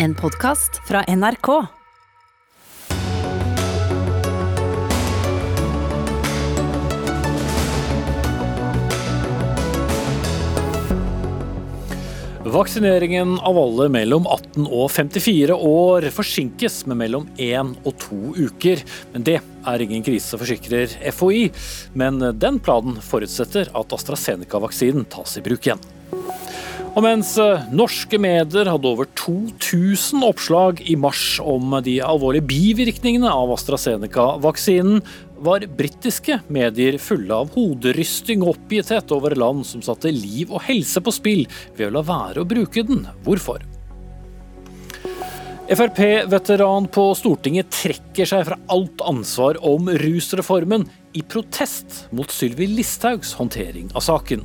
En podkast fra NRK. Vaksineringen av alle mellom 18 og 54 år forsinkes med mellom én og to uker. Men det er ingen krise, forsikrer FHI. Men den planen forutsetter at AstraZeneca-vaksinen tas i bruk igjen. Og mens eh, norske medier hadde over 2000 oppslag i mars om de alvorlige bivirkningene av AstraZeneca-vaksinen, var britiske medier fulle av hoderysting og oppgitthet over land som satte liv og helse på spill ved å la være å bruke den. Hvorfor? Frp-veteran på Stortinget trekker seg fra alt ansvar om rusreformen i protest mot Sylvi Listhaugs håndtering av saken.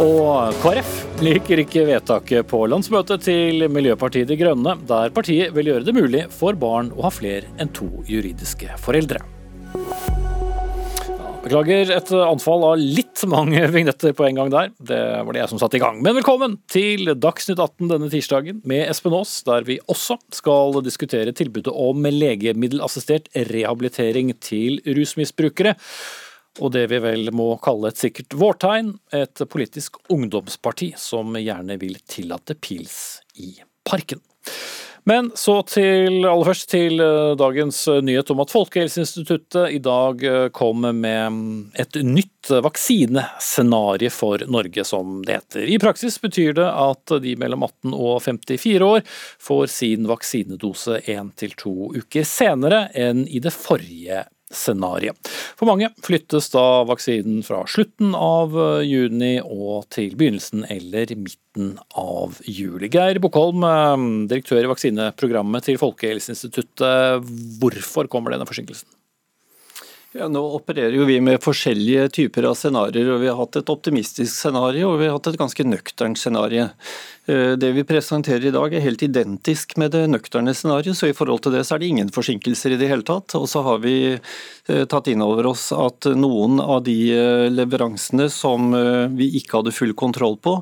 Og KrF liker ikke vedtaket på landsmøtet til Miljøpartiet De Grønne, der partiet vil gjøre det mulig for barn å ha flere enn to juridiske foreldre. Beklager et anfall av litt mange vignetter på en gang der. Det var det jeg som satte i gang. Men velkommen til Dagsnytt 18 denne tirsdagen med Espen Aas, der vi også skal diskutere tilbudet om legemiddelassistert rehabilitering til rusmisbrukere og det vi vel må kalle et sikkert vårtegn, et politisk ungdomsparti som gjerne vil tillate pils i parken. Men så til, aller først til eh, dagens nyhet om at Folkehelseinstituttet i dag eh, kom med et nytt vaksinescenario for Norge, som det heter. I praksis betyr det at de mellom 18 og 54 år får sin vaksinedose én til to uker senere enn i det forrige scenario. For mange flyttes da vaksinen fra slutten av eh, juni og til begynnelsen eller midten av juli. Geir Bokholm, eh, direktør i vaksineprogrammet til Folkehelseinstituttet. Hvorfor kommer denne forsinkelsen? Ja, nå opererer jo vi med forskjellige typer av scenarioer. Vi har hatt et optimistisk scenario og vi har hatt et ganske nøkternt scenario. Eh, det vi presenterer i dag er helt identisk med det nøkterne scenarioet, så i forhold til det så er det ingen forsinkelser i det hele tatt. Og så har vi eh, tatt inn over oss at noen av de eh, leveransene som vi ikke hadde full kontroll på,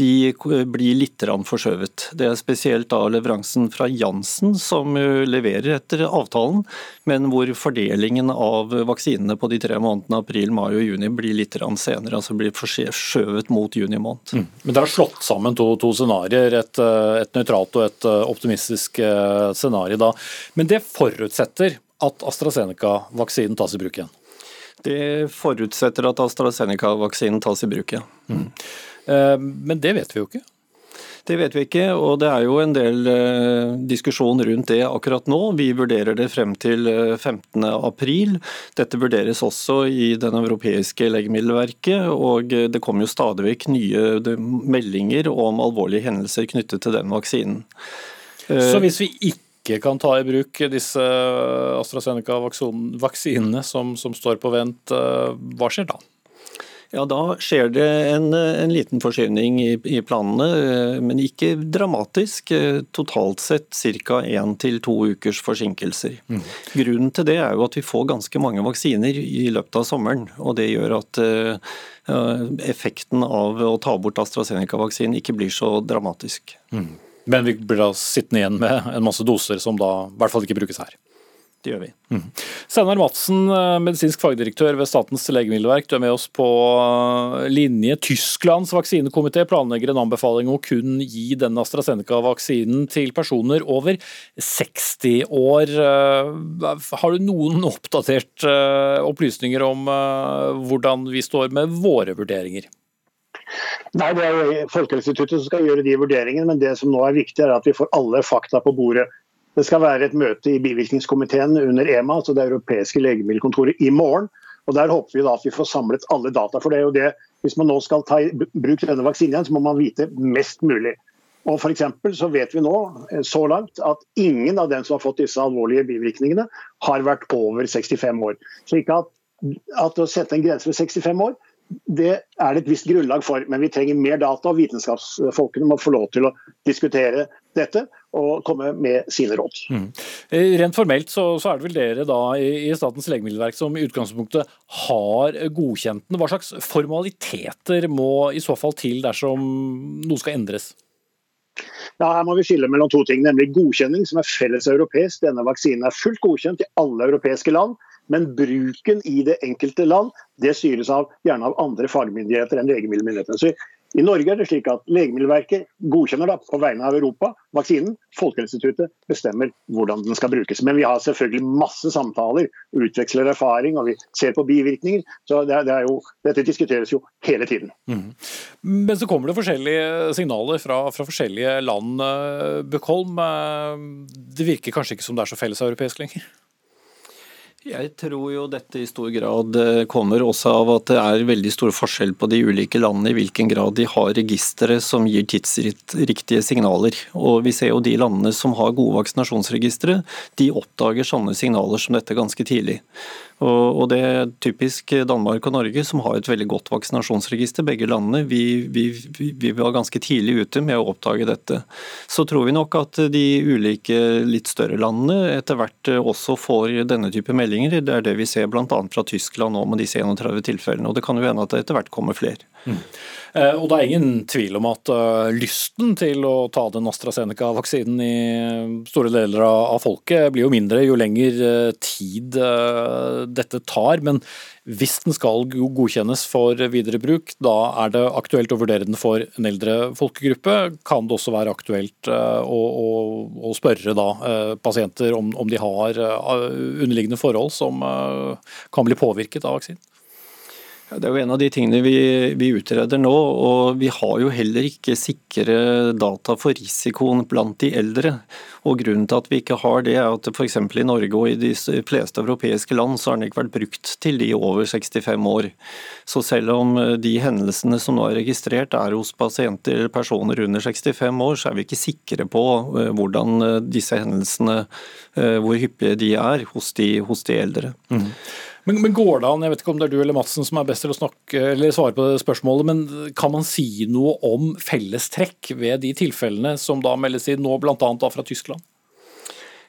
de blir litt forskjøvet. Det er spesielt da leveransen fra Jansen som leverer etter avtalen, men hvor fordelingen av vaksinene på de tre månedene april, mai og juni blir litt senere. altså blir forskjøvet mot juni måned. Mm. Men det har slått sammen to, to scenarioer, et, et nøytralt og et optimistisk eh, scenario da. Men det forutsetter at AstraZeneca-vaksinen tas i bruk igjen? Det forutsetter at AstraZeneca-vaksinen tas i bruk igjen. Mm. Eh, men det vet vi jo ikke. Det vet vi ikke, og det er jo en del eh, diskusjon rundt det akkurat nå. Vi vurderer det frem til 15. Eh, april. Dette vurderes også i Den europeiske legemiddelverket, og det kommer jo stadig vekk nye meldinger om alvorlige hendelser knyttet til den vaksinen. Så hvis vi ikke kan ta i bruk disse AstraZeneca-vaksinene som, som står på vent, hva skjer da? Ja, Da skjer det en, en liten forskyvning i, i, planene, eh, men ikke dramatisk. Eh, totalt sett ca. én til to ukers forsinkelser. Mm. Grunnen til det er jo at vi får ganske mange vaksiner i løpet av sommeren. og Det gjør at uh, effekten av å ta bort AstraZeneca-vaksinen ikke blir så dramatisk. Mm. Men vi blir da sittende igjen med en masse doser som da i hvert fall ikke brukes her? Det gjør vi. Mm. Steinar Madsen, eh, medisinsk fagdirektør ved Statens legemiddelverk. Du er med oss på eh, linje. Tysklands vaksinekomité planlegger en anbefaling om å kun gi denne AstraZeneca-vaksinen til personer over 60 år. Eh, har du noen oppdaterte opplysninger om hvordan vi står med våre vurderinger? Nei, Det er jo Folkehelseinstituttet som skal gjøre de vurderingene, men det som nå er viktig er at vi får alle fakta på bordet. Det skal være et møte i bivirkningskomiteen under EMA, altså det europeiske legemiddelkontoret, i morgen. og Der håper vi da at vi får samlet alle data. for det er jo det, Hvis man nå skal ta i bruk denne vaksinen, så må man vite mest mulig. Og for så vet vi nå eh, så langt at ingen av dem som har fått disse alvorlige bivirkningene, har vært over 65 år. Slik at, at å sette en grense ved 65 år det er det et visst grunnlag for, men vi trenger mer data. og Vitenskapsfolkene må få lov til å diskutere dette og komme med sine råd. Mm. Eh, rent formelt så, så, er det vel dere da i, i Statens legemiddelverk som i utgangspunktet har godkjent den. Hva slags formaliteter må i så fall til dersom noe skal endres? Ja, Her må vi skille mellom to ting, nemlig godkjenning, som er felles europeisk. Denne vaksinen er fullt godkjent i alle europeiske land. Men bruken i det enkelte land det styres av, gjerne av andre fagmyndigheter enn legemiddelmyndighetene. Så i Norge er det slik at Legemiddelverket godkjenner da på vegne av Europa vaksinen. Folkehelseinstituttet bestemmer hvordan den skal brukes. Men vi har selvfølgelig masse samtaler, utveksler erfaring og vi ser på bivirkninger. Så det er, det er jo, Dette diskuteres jo hele tiden. Mm. Men så kommer det forskjellige signaler fra, fra forskjellige land. Eh, Bøkholm, eh, det virker kanskje ikke som det er så felles europeisk lenger? Jeg tror jo dette i stor grad eh, kommer også av at det er veldig stor forskjell på de ulike landene i hvilken grad de har registre som gir tidsriktige signaler. Og Vi ser jo de landene som har gode vaksinasjonsregistre, de oppdager sånne signaler som dette ganske tidlig. Og, Det er typisk Danmark og Norge som har et veldig godt vaksinasjonsregister. Begge landene. Vi, vi, vi, var ganske tidlig ute med å oppdage dette. Så tror vi nok at de ulike litt større landene etter hvert også får denne type meldinger. Det er det vi ser bl.a. fra Tyskland nå med disse 31 tilfellene. Og det kan jo hende at det etter hvert kommer flere. Mm. Eh, og det er ingen tvil om at uh, lysten til å ta den AstraZeneca-vaksinen i store deler av folket blir jo mindre jo lenger tid dette tar. Men hvis den skal godkjennes for videre bruk, da er det aktuelt å vurdere den for en eldre folkegruppe. Kan det også være aktuelt å, å, å spørre da, pasienter om, om, de har underliggende forhold som kan bli påvirket av vaksinen? Det er jo en av de tingene vi, vi, utreder nå. og Vi har jo heller ikke sikre data for risikoen blant de eldre. og Grunnen til at vi ikke har det, er at f.eks. i Norge og i de fleste europeiske land så har den ikke vært brukt til de over 65 år. Så selv om de hendelsene som nå er registrert er hos pasienter eller personer under 65 år, så er vi ikke sikre på eh, hvordan eh, disse hendelsene, eh, hvor hyppige de er hos de, hos de eldre. Mm. Men, men, går det an, jeg vet ikke om det er du eller Madsen som er best til å snakke, eller svare på det spørsmålet, men kan man si noe om fellestrekk ved de tilfellene som da meldes inn nå, bl.a. fra Tyskland?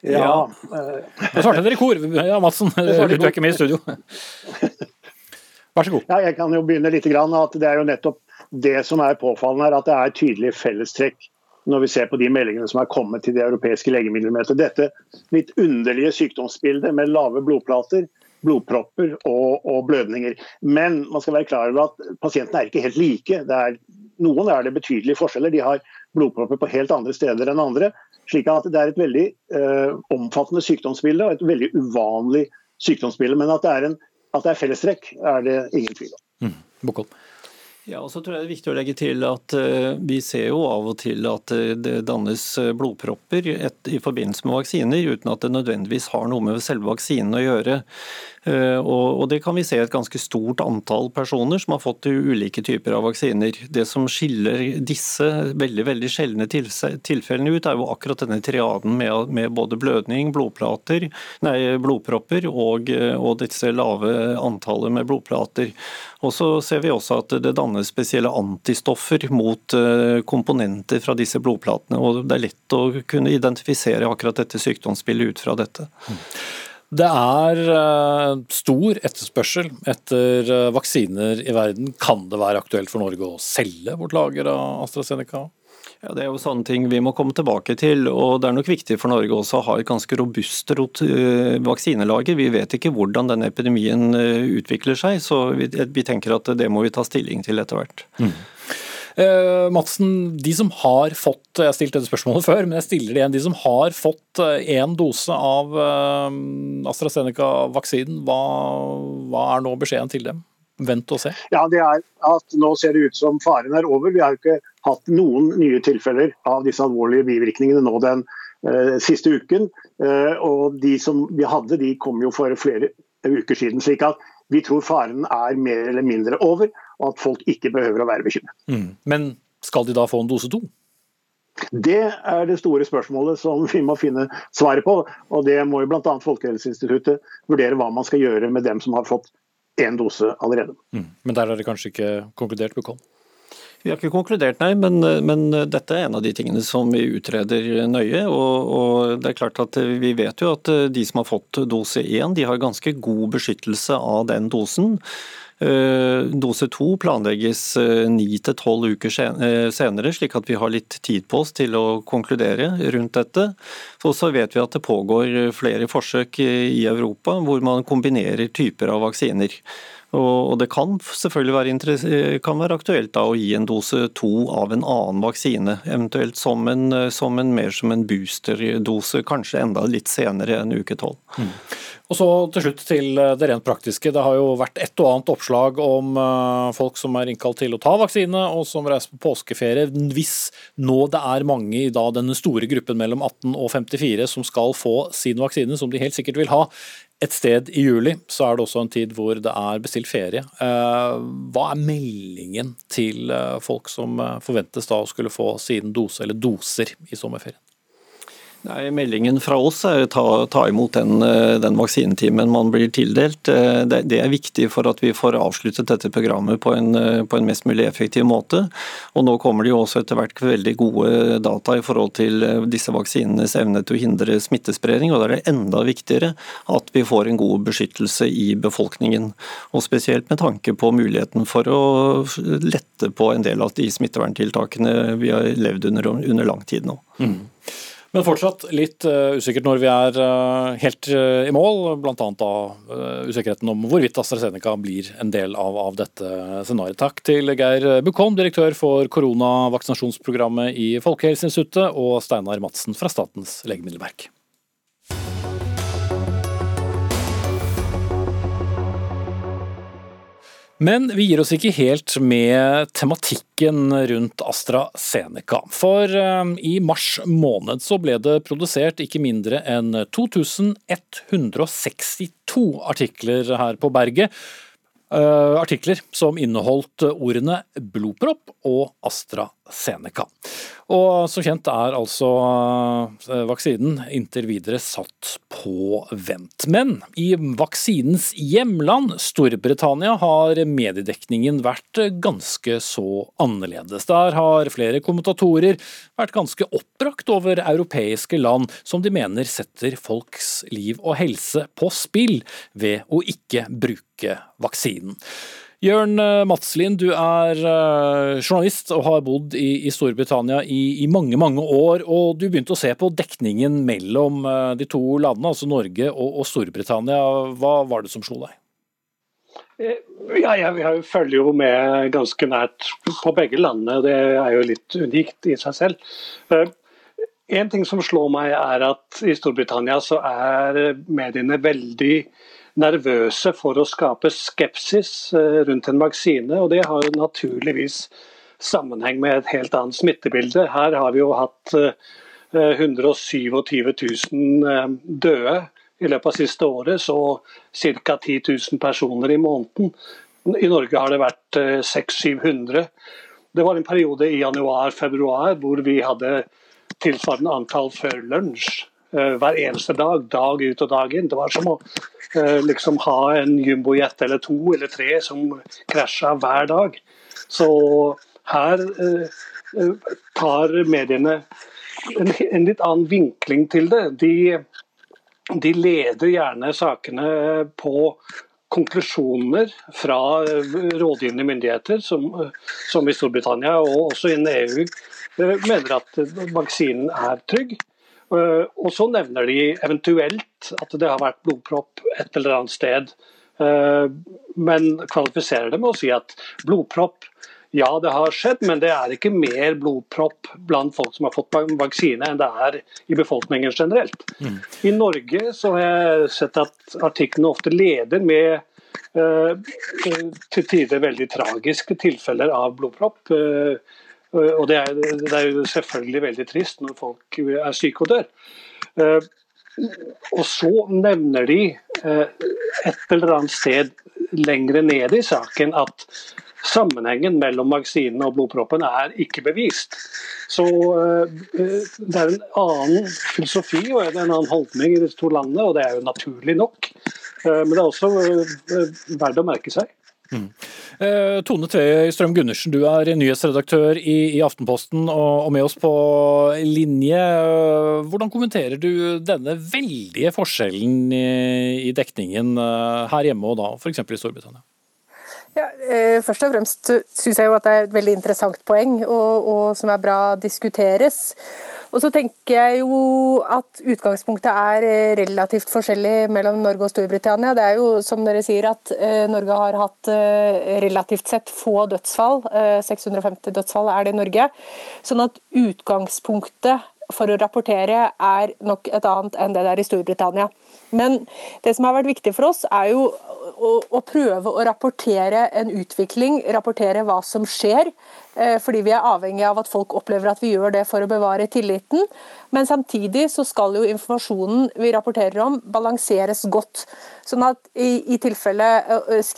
Ja. ja. Da svarte dere i kor. Ja, Madsen, du er ikke med i studio. Vær så god. Ja, jeg kan jo begynne litt. Grann, at Det er jo nettopp det som er påfallende her, at det er tydelige fellestrekk når vi ser på de meldingene som er kommet til det europeiske legemiddelmøtet. Dette litt underlige sykdomsbildet med lave blodplater, blodpropper og, og, blødninger. Men man skal være klar over at pasientene er ikke helt like. Er, noen er det betydelige forskjeller. De har blodpropper på helt andre steder enn andre. slik at det er et veldig eh, omfattende sykdomsbilde og et veldig uvanlig sykdomsbilde. Men at det er, en, at det er fellestrekk, er det ingen tvil om. Mm. Ja, og så tror jeg Det er viktig å legge til at uh, vi ser jo av og til at uh, det dannes eh, blodpropper i forbindelse med vaksiner, uten at det nødvendigvis har noe med selve vaksinen å gjøre. Og, Det kan vi se et ganske stort antall personer som har fått ulike typer av vaksiner. Det som skiller disse veldig veldig sjeldne tilfellene ut, er jo akkurat denne triaden med både blødning, blodplater, nei, blodpropper og, og disse lave antallet med blodplater. Og så ser vi også at det dannes spesielle antistoffer mot eh, komponenter fra disse blodplatene. og Det er lett å kunne identifisere akkurat dette sykdomsbildet ut fra dette. Det er eh, stor etterspørsel etter eh, vaksiner i verden. Kan det være aktuelt for Norge å selge vårt lager av AstraZeneca? Ja, Det er jo sånne ting vi må komme tilbake til. og Det er nok viktig for Norge også å ha et ganske robust eh, vaksinelager. Vi vet ikke hvordan denne epidemien eh, utvikler seg, så vi, vi tenker at det må vi ta stilling til etter hvert. Mm. Eh, Madsen, de som har fått jeg har stilt dette spørsmålet før, men jeg stiller det igjen. De som har fått én eh, dose av AstraZeneca-vaksinen, hva, hva er nå beskjeden til dem? Vent og se? Ja, det er at Nå ser det ut som faren er over. Vi har jo ikke hatt noen nye tilfeller av disse alvorlige bivirkningene nå den eh, siste uken. Eh, og De som vi hadde, de kom jo for flere uker siden. slik at vi tror faren er mer eller mindre over, og at folk ikke behøver å være bekymret. Mm. Men skal de da få en dose to? Det er det store spørsmålet som vi må finne svaret på. og Det må jo bl.a. Folkehelseinstituttet vurdere hva man skal gjøre med dem som har fått én dose allerede. Mm. Men der er det kanskje ikke konkludert, Bukkholm? Vi har ikke konkludert, nei, men, men, dette er en av de tingene som vi utreder nøye. Og, og, det er klart at Vi vet jo at de som har fått dose én, de har ganske god beskyttelse av den dosen. Dose to planlegges ni til tolv uker senere, slik at vi har litt tid på oss til å konkludere rundt dette. Og så vet vi at det pågår flere forsøk i Europa hvor man kombinerer typer av vaksiner. Og det kan selvfølgelig være, kan være aktuelt å gi en dose to av en annen vaksine, eventuelt som en, som en mer som en boosterdose, kanskje enda litt senere enn uke tolv. Mm. Og så til slutt til det rent praktiske. Det har jo vært et og annet oppslag om eh, folk som er innkalt til å ta vaksine, og som reiser på påskeferie. Hvis nå det er mange i da denne store gruppen mellom 18 og 54 som skal få sin vaksine, som de helt sikkert vil ha, et sted i juli så er det også en tid hvor det er bestilt ferie. Eh, hva er meldingen til eh, folk som eh, forventes da å skulle få sin dose, eller doser, i sommerferien? Nei, Meldingen fra oss er å ta, ta imot den, eh, den, vaksinetimen man blir tildelt. Eh, det, det, er viktig for at vi får avsluttet dette programmet på en, eh, på en, mest mulig effektiv måte. Og Nå kommer det jo også etter hvert veldig gode data i forhold til disse vaksinenes evne til å hindre smittespredning. og Da er det enda viktigere at vi får en god beskyttelse i befolkningen. Og Spesielt med tanke på muligheten for å lette på en del av de smitteverntiltakene vi har levd under, under lang tid nå. Mm. Men fortsatt litt uh, usikkert når vi er uh, helt uh, i mål, bl.a. da usikkerheten om hvorvidt AstraZeneca blir en del av, av dette scenarioet. Takk til Geir Bukholm, direktør for koronavaksinasjonsprogrammet i Folkehelseinstituttet, og Steinar Madsen fra Statens legemiddelverk. Men vi gir oss ikke helt med tematikken rundt AstraZeneca. For eh, i mars måned så ble det produsert ikke mindre enn 2162 artikler her på berget Eh, artikler som inneholdt ordene blodpropp og AstraZeneca. Og som kjent er altså eh, vaksinen inntil videre satt på vent. Men i vaksinens hjemland, Storbritannia, har mediedekningen vært ganske så annerledes. Der har flere kommentatorer vært ganske oppbrakt over europeiske land som de mener setter folks liv og helse på spill ved å ikke bruke vaksinen. Jørn Madslien, du er eh, journalist og har bodd i, i Storbritannia i, i, mange mange år. og Du begynte å se på dekningen mellom eh, de to landene, altså Norge og, og Storbritannia. Hva var det som slo deg? Ja, jeg, følger jo med ganske nært på begge landene. Det er jo litt unikt i seg selv. En ting som slår meg, er at i Storbritannia så er mediene veldig nervøse for å skape skepsis eh, rundt en vaksine. og Det har naturligvis sammenheng med et helt annet smittebilde. Her har vi jo hatt 127 eh, 000 eh, døde i løpet av siste året, så ca. 10 000 personer i måneden. I Norge har det vært 600-700. Det var en periode i januar-februar hvor vi hadde tilsvarende antall før lunsj. Eh, hver eneste dag, dag ut og dag inn. Det var som å eh, liksom ha en jumbojet eller to eller tre som krasja hver dag. Så her eh, tar mediene en, litt annen vinkling til det. De, de leder gjerne sakene på konklusjoner fra rådgivende myndigheter, som, som i Storbritannia og også innen EU, mener at vaksinen er trygg. Eh, og så nevner de eventuelt at det har vært blodpropp et eller annet sted. Eh, men kvalifiserer det med å si at blodpropp ja, det har skjedd, men det er ikke mer blodpropp blant folk som har fått vaksine, enn det er i befolkningen generelt. Mm. I Norge så har jeg sett at artiklene ofte leder med uh, til tider veldig tragiske tilfeller av blodpropp. Og det er, det er, jo selvfølgelig veldig trist når folk er syke og dør. Eh, og så nevner de eh, et eller annet sted lengre ned i saken at sammenhengen mellom vaksinen og blodproppen er ikke bevist. Så eh, det er en annen filosofi og en annen holdning i disse to landene, og det er jo naturlig nok. Men det er også verdt å merke seg. Mm. Eh, Tone Tve Strøm Gundersen, du er nyhetsredaktør i, i Aftenposten og, og, med oss på linje. Hvordan kommenterer du denne veldige forskjellen i, i dekningen eh, her hjemme og da f.eks. i Storbritannia? Ja, eh, først og fremst syns jeg jo at det er et veldig interessant poeng, og, og som er bra diskuteres. Og så tenker jeg jo at utgangspunktet er eh, relativt forskjellig mellom Norge og Storbritannia. Det er jo som dere sier at eh, Norge har hatt relativt sett få dødsfall. 650 dødsfall er det i Norge. Sånn at utgangspunktet for å rapportere er nok et annet enn det det er i Storbritannia. Men det som har vært viktig for oss, er jo å, å, prøve å rapportere en utvikling, rapportere hva som skjer. Eh, fordi vi er avhengig av at folk opplever at vi gjør det for å bevare tilliten. Men samtidig så skal jo informasjonen vi rapporterer om balanseres godt. Sånn at i, i tilfelle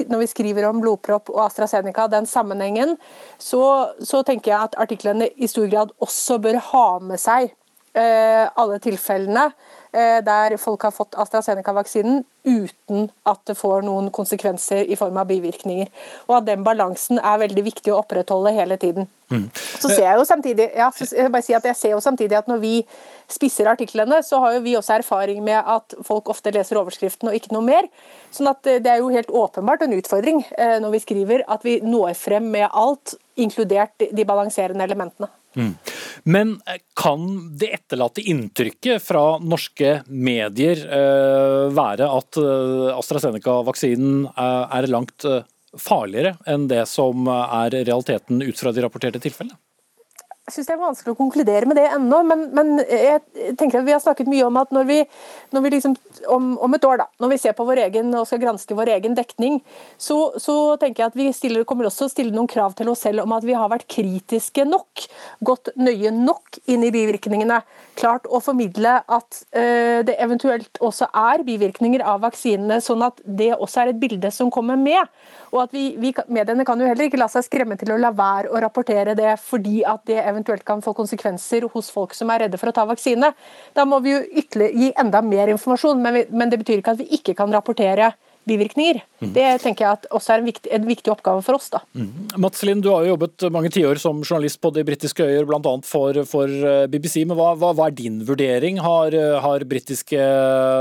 når vi skriver om blodpropp og AstraZeneca, den sammenhengen, så, så tenker jeg at artiklene i stor grad også bør ha med seg eh, alle tilfellene Eh, der folk har fått AstraZeneca-vaksinen uten at det får noen konsekvenser i form av bivirkninger. Og at den balansen er veldig viktig å opprettholde hele tiden. Mm. Så ser jeg jo samtidig ja, jeg bare si at jeg ser jo samtidig at når vi spisser artiklene, så har jo vi også erfaring med at folk ofte leser overskriften og ikke noe mer. Sånn at eh, det er jo helt åpenbart en utfordring eh, når vi skriver at vi når frem med alt, inkludert de balanserende elementene. Mm. Men eh, kan det etterlatte inntrykket fra norske medier være at eh, AstraZeneca-vaksinen er langt farligere enn det som er realiteten ut fra de rapporterte tilfellene? Jeg syns det er vanskelig å konkludere med det ennå, men, men, jeg tenker at vi har snakket mye om at når vi, når vi liksom, om, om, et år, da, når vi ser på vår egen og skal granske vår egen dekning, så, så tenker jeg at vi stiller, kommer også å stille noen krav til oss selv om at vi har vært kritiske nok, gått nøye nok inn i bivirkningene. Klart å formidle at uh, det eventuelt også er bivirkninger av vaksinene, sånn at det også er et bilde som kommer med. Og at vi, vi, Mediene kan jo heller ikke la seg skremme til å la være å rapportere det fordi at det eventuelt kan få konsekvenser hos folk som er redde for å ta vaksine. Da må vi jo gi enda mer informasjon, men, vi, men det betyr ikke at vi ikke kan rapportere bivirkninger. Mm. Det tenker jeg at også er en viktig, en viktig oppgave for oss. da. Mm. Mats Lind, du har jo jobbet mange tiår som journalist på de britiske øyer, bl.a. For, for eh, BBC. men hva, hva, hva, er din vurdering? Har, har britiske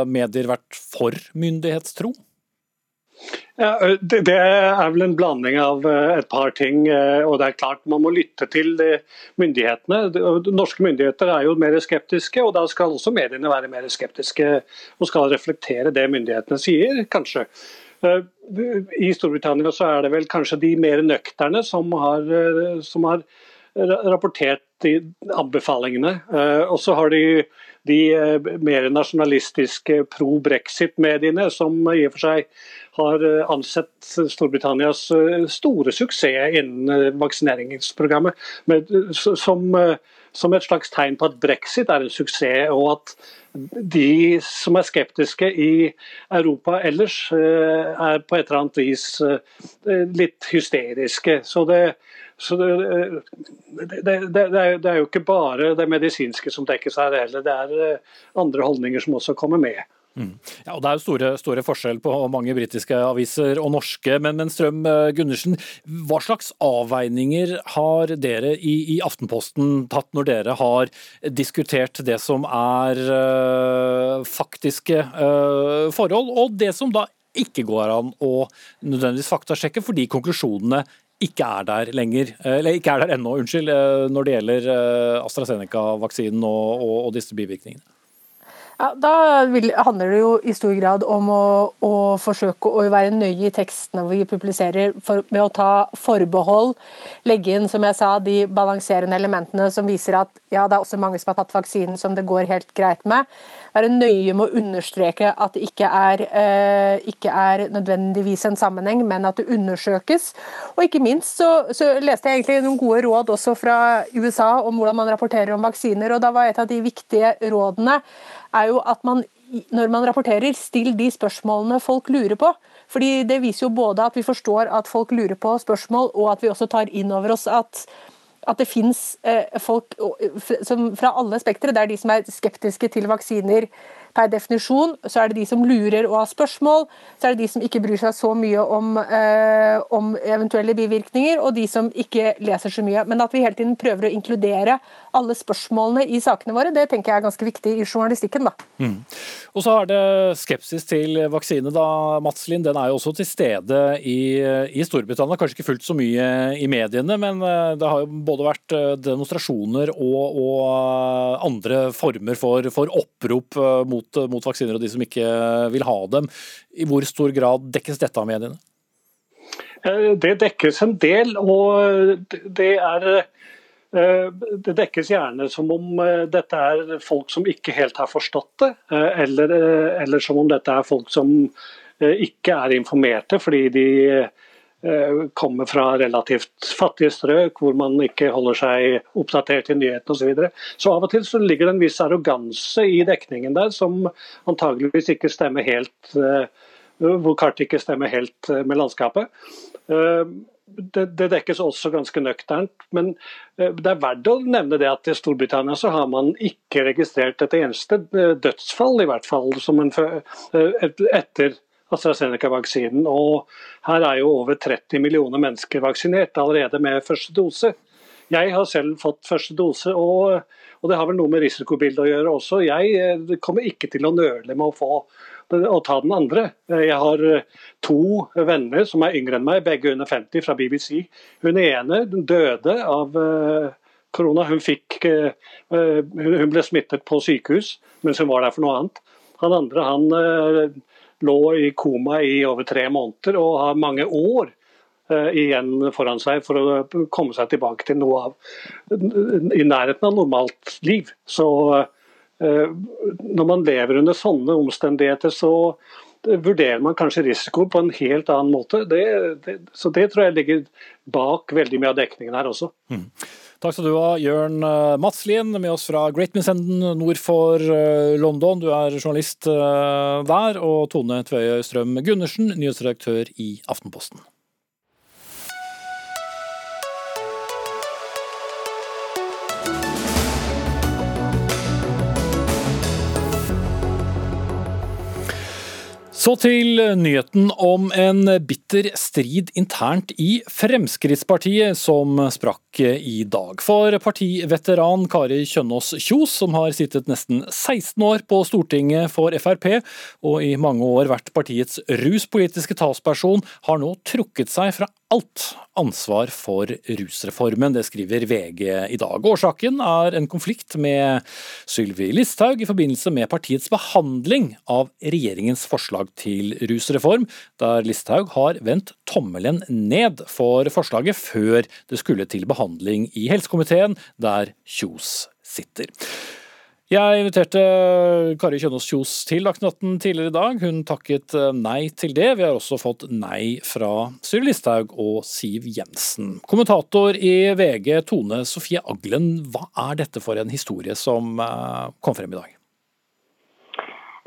medier vært for myndighetstro? Ja, det, er vel en blanding av et par ting. og det er klart Man må lytte til myndighetene. Norske myndigheter er jo mer skeptiske, og da skal også mediene være mer skeptiske og skal reflektere det myndighetene sier, kanskje. I Storbritannia så er det vel kanskje de mer nøkterne som har, som har rapportert de anbefalingene. Og så har de de mer nasjonalistiske pro-brexit-mediene, som i og for seg har eh, ansett Storbritannias eh, store suksess innen eh, vaksineringsprogrammet som, som et slags tegn på at brexit er en suksess, og at de som er skeptiske i Europa ellers, er på et eller annet vis litt hysteriske. Så det, så det, det, det, det, er jo ikke bare det medisinske som dekkes her heller, det er andre holdninger som også kommer med. Mm. Ja, og Det er jo store, store forskjell på mange britiske aviser og norske. Men, men Strøm eh, Gundersen, hva slags avveininger har dere i, i, Aftenposten tatt når dere har diskutert det som er øh, faktiske øh, forhold, og det som da ikke går an å nødvendigvis faktasjekke fordi konklusjonene ikke er der lenger, eller ikke er der ennå, unnskyld, når det gjelder AstraZeneca-vaksinen og, og, og disse bivirkningene? Ja, Da vil, handler det jo i stor grad om å, å, forsøke å være nøye i tekstene vi publiserer, for, med å ta forbehold. Legge inn som jeg sa, de balanserende elementene som viser at ja, det er også mange som har tatt vaksinen som det går helt greit med. Være nøye med å understreke at det ikke er, eh, ikke er nødvendigvis en sammenheng, men at det undersøkes. Og ikke minst så, så leste jeg egentlig noen gode råd også fra USA om hvordan man rapporterer om vaksiner, og da var et av de viktige rådene er jo at man når man rapporterer, still de spørsmålene folk lurer på. Fordi Det viser jo både at vi forstår at folk lurer på spørsmål, og at vi også tar inn over oss at, at det finnes eh, folk som, fra alle spektre. Det er de som er skeptiske til vaksiner per definisjon. Så er det de som lurer og har spørsmål. Så er det de som ikke bryr seg så mye om, eh, om eventuelle bivirkninger, og de som ikke leser så mye. Men at vi hele tiden prøver å inkludere alle spørsmålene i sakene våre. Det tenker jeg er ganske viktig i journalistikken. da. Mm. Og så er det skepsis til vaksine, da, Mats Lind. Den er jo også til stede i, i Storbritannia. Kanskje ikke fullt så mye i mediene, men eh, det har jo både vært eh, demonstrasjoner og, og andre former for, for opprop mot, mot vaksiner og de som ikke vil ha dem. I hvor stor grad dekkes dette av mediene? Eh, det dekkes en del, og det er eh, det dekkes gjerne som om eh, dette er folk som ikke helt har forstått det, eller, eller som om dette er folk som ikke er informerte fordi de kommer fra relativt fattige strøk hvor man ikke holder seg oppdatert i nyhetene osv. Så, videre. så av og til så ligger det en viss arroganse i dekningen der som antageligvis ikke stemmer helt hvor kartet ikke stemmer helt med landskapet. Eh, det, det, dekkes også ganske nøkternt. Men eh, det er verdt å nevne det at i Storbritannia så har man ikke registrert et eneste eh, dødsfall, i hvert fall, en, etter AstraZeneca-vaksinen. Og her er jo over 30 millioner mennesker vaksinert allerede med første dose. Jeg har selv fått første dose, og, og det har vel noe med risikobildet å gjøre også. Jeg kommer ikke til å nøle med å få å ta den andre. Jeg har eh, to venner som er yngre enn meg, begge under 50 fra BBC. Hun ene døde av eh, korona. Hun, fikk, eh, hun ble smittet på sykehus mens hun var der for noe annet. Han andre han lå i koma i over tre måneder og har mange år igjen foran seg for å komme seg tilbake til noe av i nærheten av normalt liv. Så Eh, når man lever under sånne omstendigheter, så vurderer man kanskje risiko på en helt annen måte. Det, det, så det tror jeg ligger bak veldig mye av dekningen her også. Mm. Takk skal du ha, Jørn Madslien, Matslien, med oss fra Great Minsenden nord for eh, London. Du er journalist der, og Tone Tvøye Strøm Gundersen, nyhetsredaktør i Aftenposten. Så til nyheten om en bitter strid internt i Fremskrittspartiet som sprakk i dag. For partiveteran Kari Kjønaas Kjos, som har sittet nesten 16 år på Stortinget for Frp, og i mange år vært partiets ruspolitiske talsperson, har nå trukket seg fra alt ansvar for rusreformen. Det skriver VG i dag. Årsaken er en konflikt med Sylvi Listhaug i forbindelse med partiets behandling av regjeringens forslag til rusreform, der Listhaug har vendt tommelen ned for forslaget før det skulle til behandling i helsekomiteen, der Kjos sitter. Jeg inviterte Kari Kjønaas Kjos til Dagsnytt 18 tidligere i dag. Hun takket eh, nei til det. Vi har også fått nei fra Sylvi Listhaug og Siv Jensen. Kommentator i VG, Tone Sofie Aglen, hva er dette for en historie som eh, kom frem i dag?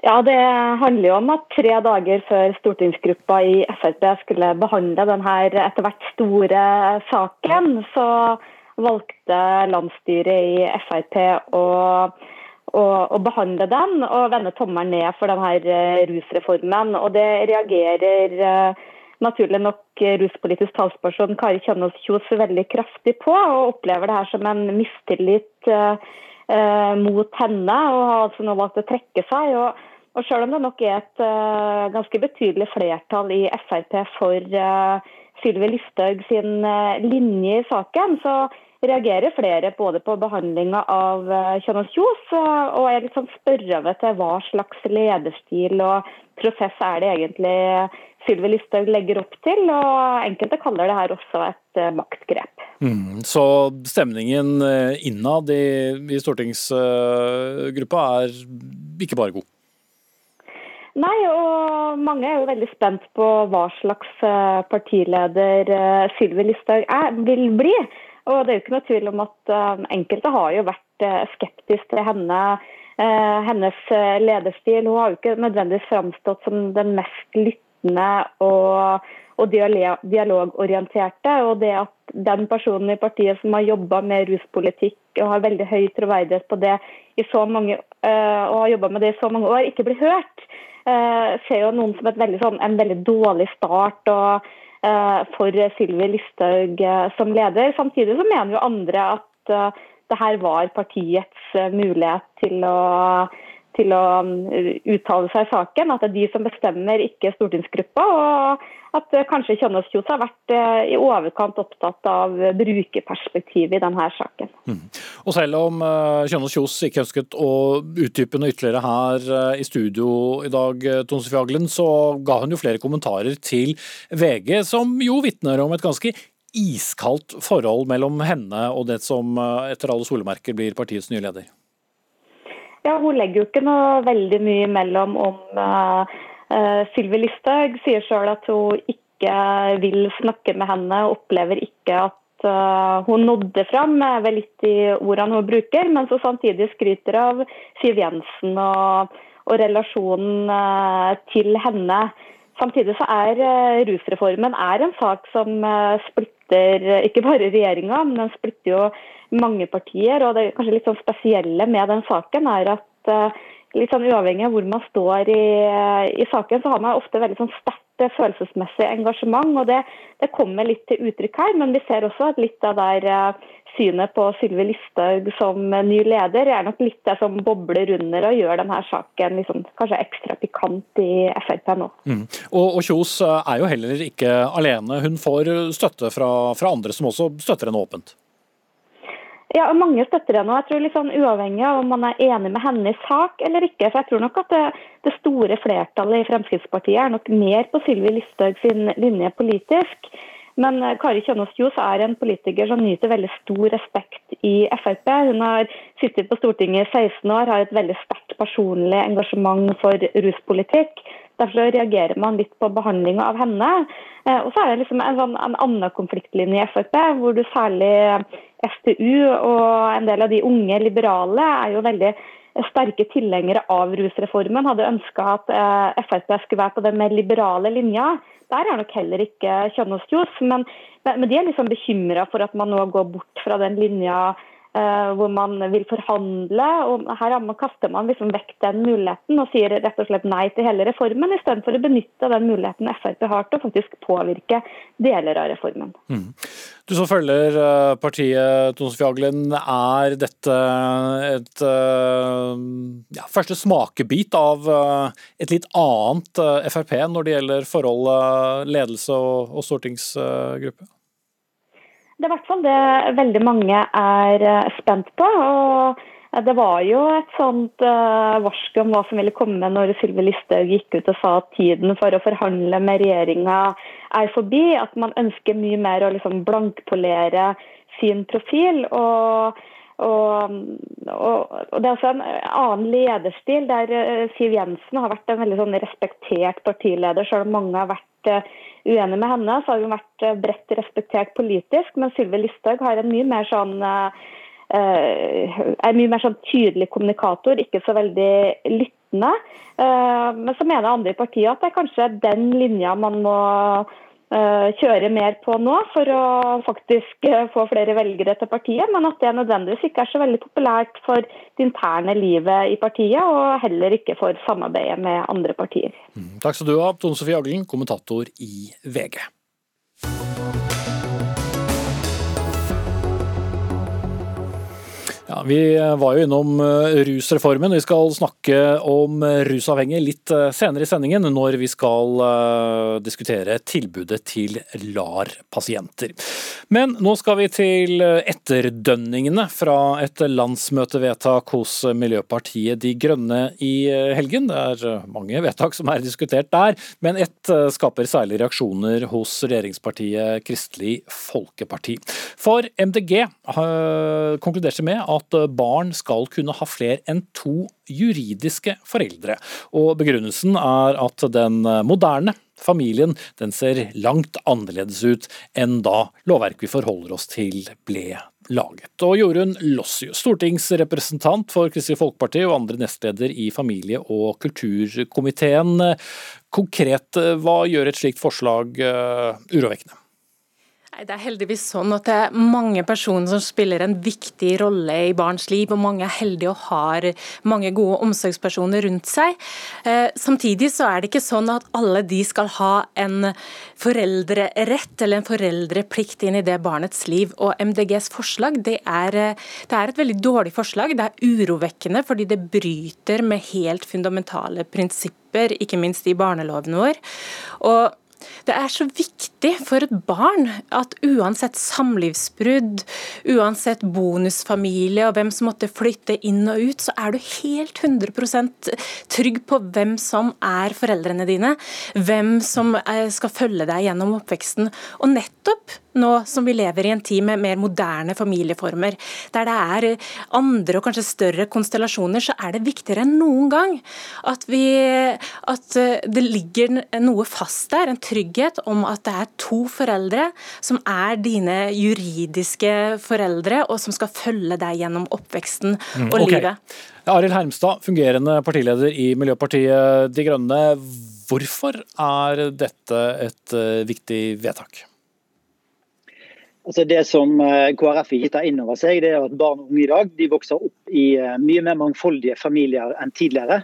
Ja, Det handler jo om at tre dager før stortingsgruppa i Frp skulle behandle denne etter hvert store saken, så valgte landsstyret i Frp å å, behandle den og vende tommelen ned for denne eh, rusreformen. Og det reagerer eh, naturlig nok ruspolitisk talsperson Kari Kjønaas Kjos veldig kraftig på, og opplever det her som en mistillit mot henne, og har altså nå valgt å trekke seg. Og, og Selv om det nok er et uh, ganske betydelig flertall i Frp for uh, Sylvi Listhaug sin linje i saken, så reagerer flere både på behandlinga av eh, Kjønaas Kjos, og er litt sånn spørrende til hva slags lederstil og prosess er det egentlig Sylvi Listhaug legger opp til. og Enkelte kaller det her også et uh, maktgrep. Mm, så stemningen eh, innad i, i stortingsgruppa er ikke bare god? Nei, og mange er jo veldig spent på hva slags partileder Sylvi Listhaug vil bli. Og det er jo ikke noe tvil om at uh, enkelte har jo vært skeptiske skeptisk til henne, uh, hennes lederstil. Hun har jo ikke nødvendigvis framstått som den mest lyttende og, og dialogorienterte. Og det at den personen i partiet som har jobba med ruspolitikk og har veldig høy troverdighet på det mange, og har jobba med det i så mange år, ikke blir hørt, ser jo noen som veldig, sånn, en veldig dårlig start. og Eh, for Sylvi Listhaug eh, som leder. Samtidig så mener jo andre at eh, det her var partiets mulighet til å til å um, uttale seg i saken. At det er de som bestemmer, ikke stortingsgruppa. Og at eh, kanskje Kjønaas Kjos har vært eh, i overkant opptatt av brukerperspektivet i denne saken. Mm. Og selv om eh, Kjønaas Kjos ikke ønsket å utdype noe ytterligere her i studio i dag, Tone så ga hun jo flere kommentarer til VG, som jo vitner om et ganske iskaldt forhold mellom henne og det som etter alle solemerker blir partiets nye leder. Ja, Hun legger jo ikke noe veldig mye mellom om uh, uh, Sylvi Listhaug sier sjøl at hun ikke vil snakke med henne, opplever ikke at uh, hun nådde fram, er vel litt i ordene hun bruker, men så samtidig skryter av Siv Jensen og, og relasjonen uh, til henne. Samtidig så er rusreformen er en sak som splitter ikke bare regjeringa, men den splitter jo mange partier. og Det kanskje litt sånn spesielle med den saken er at eh, litt sånn uavhengig av hvor man står i, i saken, så har man ofte veldig sånn sterkt eh, følelsesmessig engasjement. og det, det, kommer litt til uttrykk her, men vi ser også at litt av der eh, synet på Sylvi Listhaug som ny leder er nok litt det som bobler under og gjør denne saken liksom, kanskje ekstra pikant i Frp nå. Mm. Og, og Kjos er jo heller ikke alene. Hun får støtte fra, fra andre som også støtter henne åpent. Ja, og mange støtter henne. og jeg tror sånn Uavhengig av om man er enig med henne i sak eller ikke. for jeg tror nok at det, det store flertallet i Fremskrittspartiet er nok mer på Sylvi Listhaug sin linje politisk. Men eh, Kari Kjønaas Kjos er en politiker som nyter veldig stor respekt i Frp. Hun har sittet på Stortinget i 16 år, har et veldig sterkt personlig engasjement for ruspolitikk. Derfor reagerer man litt på behandlinga av henne. Eh, og så er det liksom en, sånn, en annen konfliktlinje i Frp, hvor du særlig FPU og en del av de unge liberale er jo veldig sterke tilhengere av rusreformen. Hadde ønska at eh, Frp skulle være på den mer liberale linja. Der er nok heller ikke Kjønaas Kjos, men, men de er liksom bekymra for at man nå går bort fra den linja Eh, hvor man vil forhandle. og Her kaster man liksom vekk den muligheten og sier rett og slett nei til hele reformen, istedenfor å benytte den muligheten Frp har til å faktisk påvirke deler av reformen. Mm. Du som følger eh, partiet Tone Sofie Aglen, er dette et eh, ja, første smakebit av et litt annet Frp når det gjelder forholdet ledelse og, og stortingsgruppe? Det er i hvert fall det veldig mange er eh, spent på. og det var jo et sånt uh, om hva som ville komme når Sylvi Listhaug gikk ut og sa at tiden for å forhandle med regjeringa er forbi. At man ønsker mye mer å liksom blankpolere sin profil. Og, og, og, og, Det er også en annen lederstil der Siv Jensen har vært en veldig sånn respektert partileder, selv om mange har vært uh, uenig med henne, så har hun vært eh, bredt respektert politisk. Men Sylvi Listhaug har en mye mer sånn uh, er mye mer sånn tydelig kommunikator, ikke så veldig lyttende. Men så mener andre i partiet at det er kanskje den linja man må Eh, kjøre mer på nå for å faktisk eh, få flere velgere til partiet, men at det nødvendigvis ikke er så veldig populært for det interne livet i partiet, og heller ikke for samarbeidet med andre partier. Mm, takk skal du ha, Tone Sofie Aglen, kommentator i VG. Ja, Vi var jo innom eh, rusreformen. Vi skal snakke om rusavhengige litt eh, senere i sendingen, når vi skal eh, diskutere tilbudet til LAR-pasienter. Men nå skal vi til etterdønningene fra et landsmøtevedtak hos Miljøpartiet De Grønne i helgen. Det er mange vedtak som er diskutert der, men ett skaper særlig reaksjoner hos regjeringspartiet Kristelig Folkeparti. For MDG konkluderte med at at barn skal kunne ha flere enn to juridiske foreldre. Og begrunnelsen er at den moderne familien den ser langt annerledes ut enn da lovverket vi forholder oss til ble laget. Og Jorunn Lossius, stortingsrepresentant for Kristelig Folkeparti og andre nestleder i familie- og kulturkomiteen. Konkret, hva gjør et slikt forslag urovekkende? Det er heldigvis sånn at det er mange personer som spiller en viktig rolle i barns liv, og mange er heldige og har mange gode omsorgspersoner rundt seg. Eh, samtidig så er det ikke sånn at alle de skal ha en foreldrerett eller en foreldreplikt inn i det barnets liv. Og MDGs forslag det er, det er et veldig dårlig forslag. Det er urovekkende fordi det bryter med helt fundamentale prinsipper, ikke minst i barneloven vår. Og det er så viktig for et barn at uansett samlivsbrudd, uansett bonusfamilie og hvem som måtte flytte inn og ut, så er du helt 100% trygg på hvem som er foreldrene dine, hvem som eh, skal følge deg gjennom oppveksten. Og nettopp nå som vi lever i en tid med mer moderne familieformer, der det er andre og kanskje større konstellasjoner, så er det viktigere enn noen gang at, vi, at det ligger noe fast der, en trygghet om at det er to foreldre som er dine juridiske foreldre, og som skal følge deg gjennom oppveksten mm, og okay. livet. Arild Hermstad, fungerende partileder i Miljøpartiet De Grønne. Hvorfor er dette et eh, viktig vedtak? Altså Det som eh, KrF ikke tar inn over seg, det er at barn og unge i dag de vokser opp i eh, mye mer mangfoldige familier enn tidligere.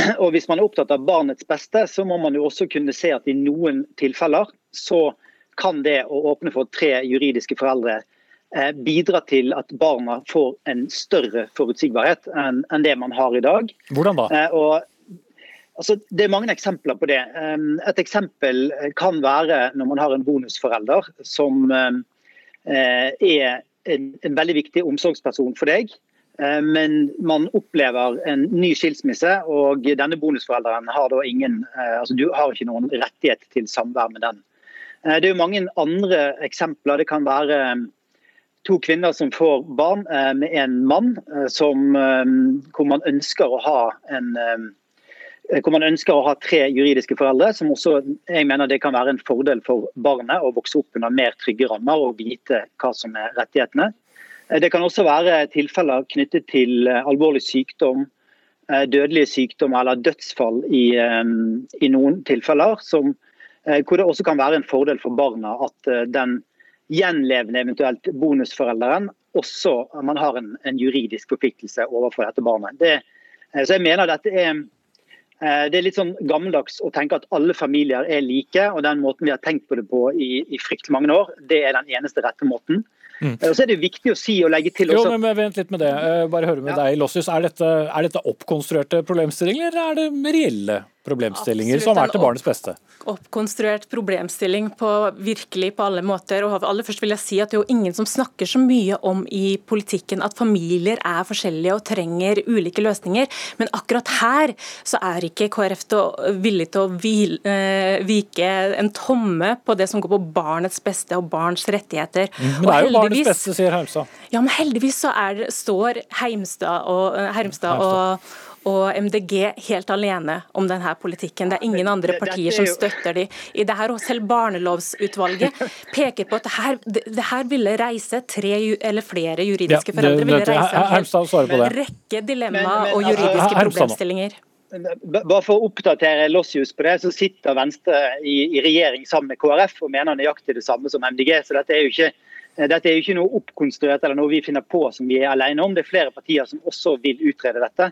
Og Hvis man er opptatt av barnets beste, så må man jo også kunne se at i noen tilfeller så kan det å åpne for tre juridiske foreldre eh, bidra til at barna får en større forutsigbarhet enn det man har i dag. Hvordan da? Og Altså, det er mange eksempler på det. Et eksempel kan være når man har en bonusforelder som Eh, er en, en veldig viktig omsorgsperson for deg. Eh, men man opplever en ny skilsmisse, og denne bonusforelderen har ingen eh, altså Du har ikke noen rettighet til samvær med den. Det er jo mange andre eksempler. Det kan være to kvinner som får barn med en mann som, hvor man ønsker å ha en Eh, hvor man ønsker å ha tre juridiske foreldre, som også jeg mener det kan være en fordel for barnet å vokse opp under mer trygge rammer og vite hva som er rettighetene. Eh, det kan også være tilfeller knyttet til eh, alvorlig sykdom, dødelige sykdom eller dødsfall i, i noen tilfeller, som, hvor det også kan være en fordel for barna at den gjenlevende eventuelt bonusforelderen også man har en, en juridisk forpliktelse overfor dette barnet. Det, så jeg mener dette er Eh, det er litt sånn gammeldags å tenke at alle familier er like, og den måten vi har tenkt på det på i, i fryktelig mange år, det er den eneste rette måten. Mm. Og så er det viktig å si og legge til også... Jo, men Vent litt med det. Eh, bare høre med ja. deg, Lossius. Er dette, er dette oppkonstruerte problemstillinger, eller er det reelle problemstillinger Absolutt, som er til barnets beste? Oppkonstruert problemstilling på virkelig på alle måter. og aller først vil jeg si at Det er jo ingen som snakker så mye om i politikken at familier er forskjellige og trenger ulike løsninger. Men akkurat her så er ikke KrF villig til å hvile, eh, vike en tomme på det som går på barnets beste og barns rettigheter. Men det er jo barnets beste, sier Heimstad. Ja, men heldigvis så er, står Heimstad og, eh, Hermstad og og MDG helt alene om denne politikken. Det er ingen andre partier som støtter dem. I det her, og Selv barnelovsutvalget peker på at det her, det her ville reise tre eller flere juridiske ja, foreldre. ville reise en rekke dilemma og juridiske problemstillinger. Bare for å oppdatere Lossius på det, så sitter Venstre i, i, regjering sammen med KrF og mener nøyaktig det samme som MDG. så dette er jo ikke dette er jo ikke noe oppkonstruert eller noe vi finner på som vi er alene om. Det er flere partier som også vil utrede dette.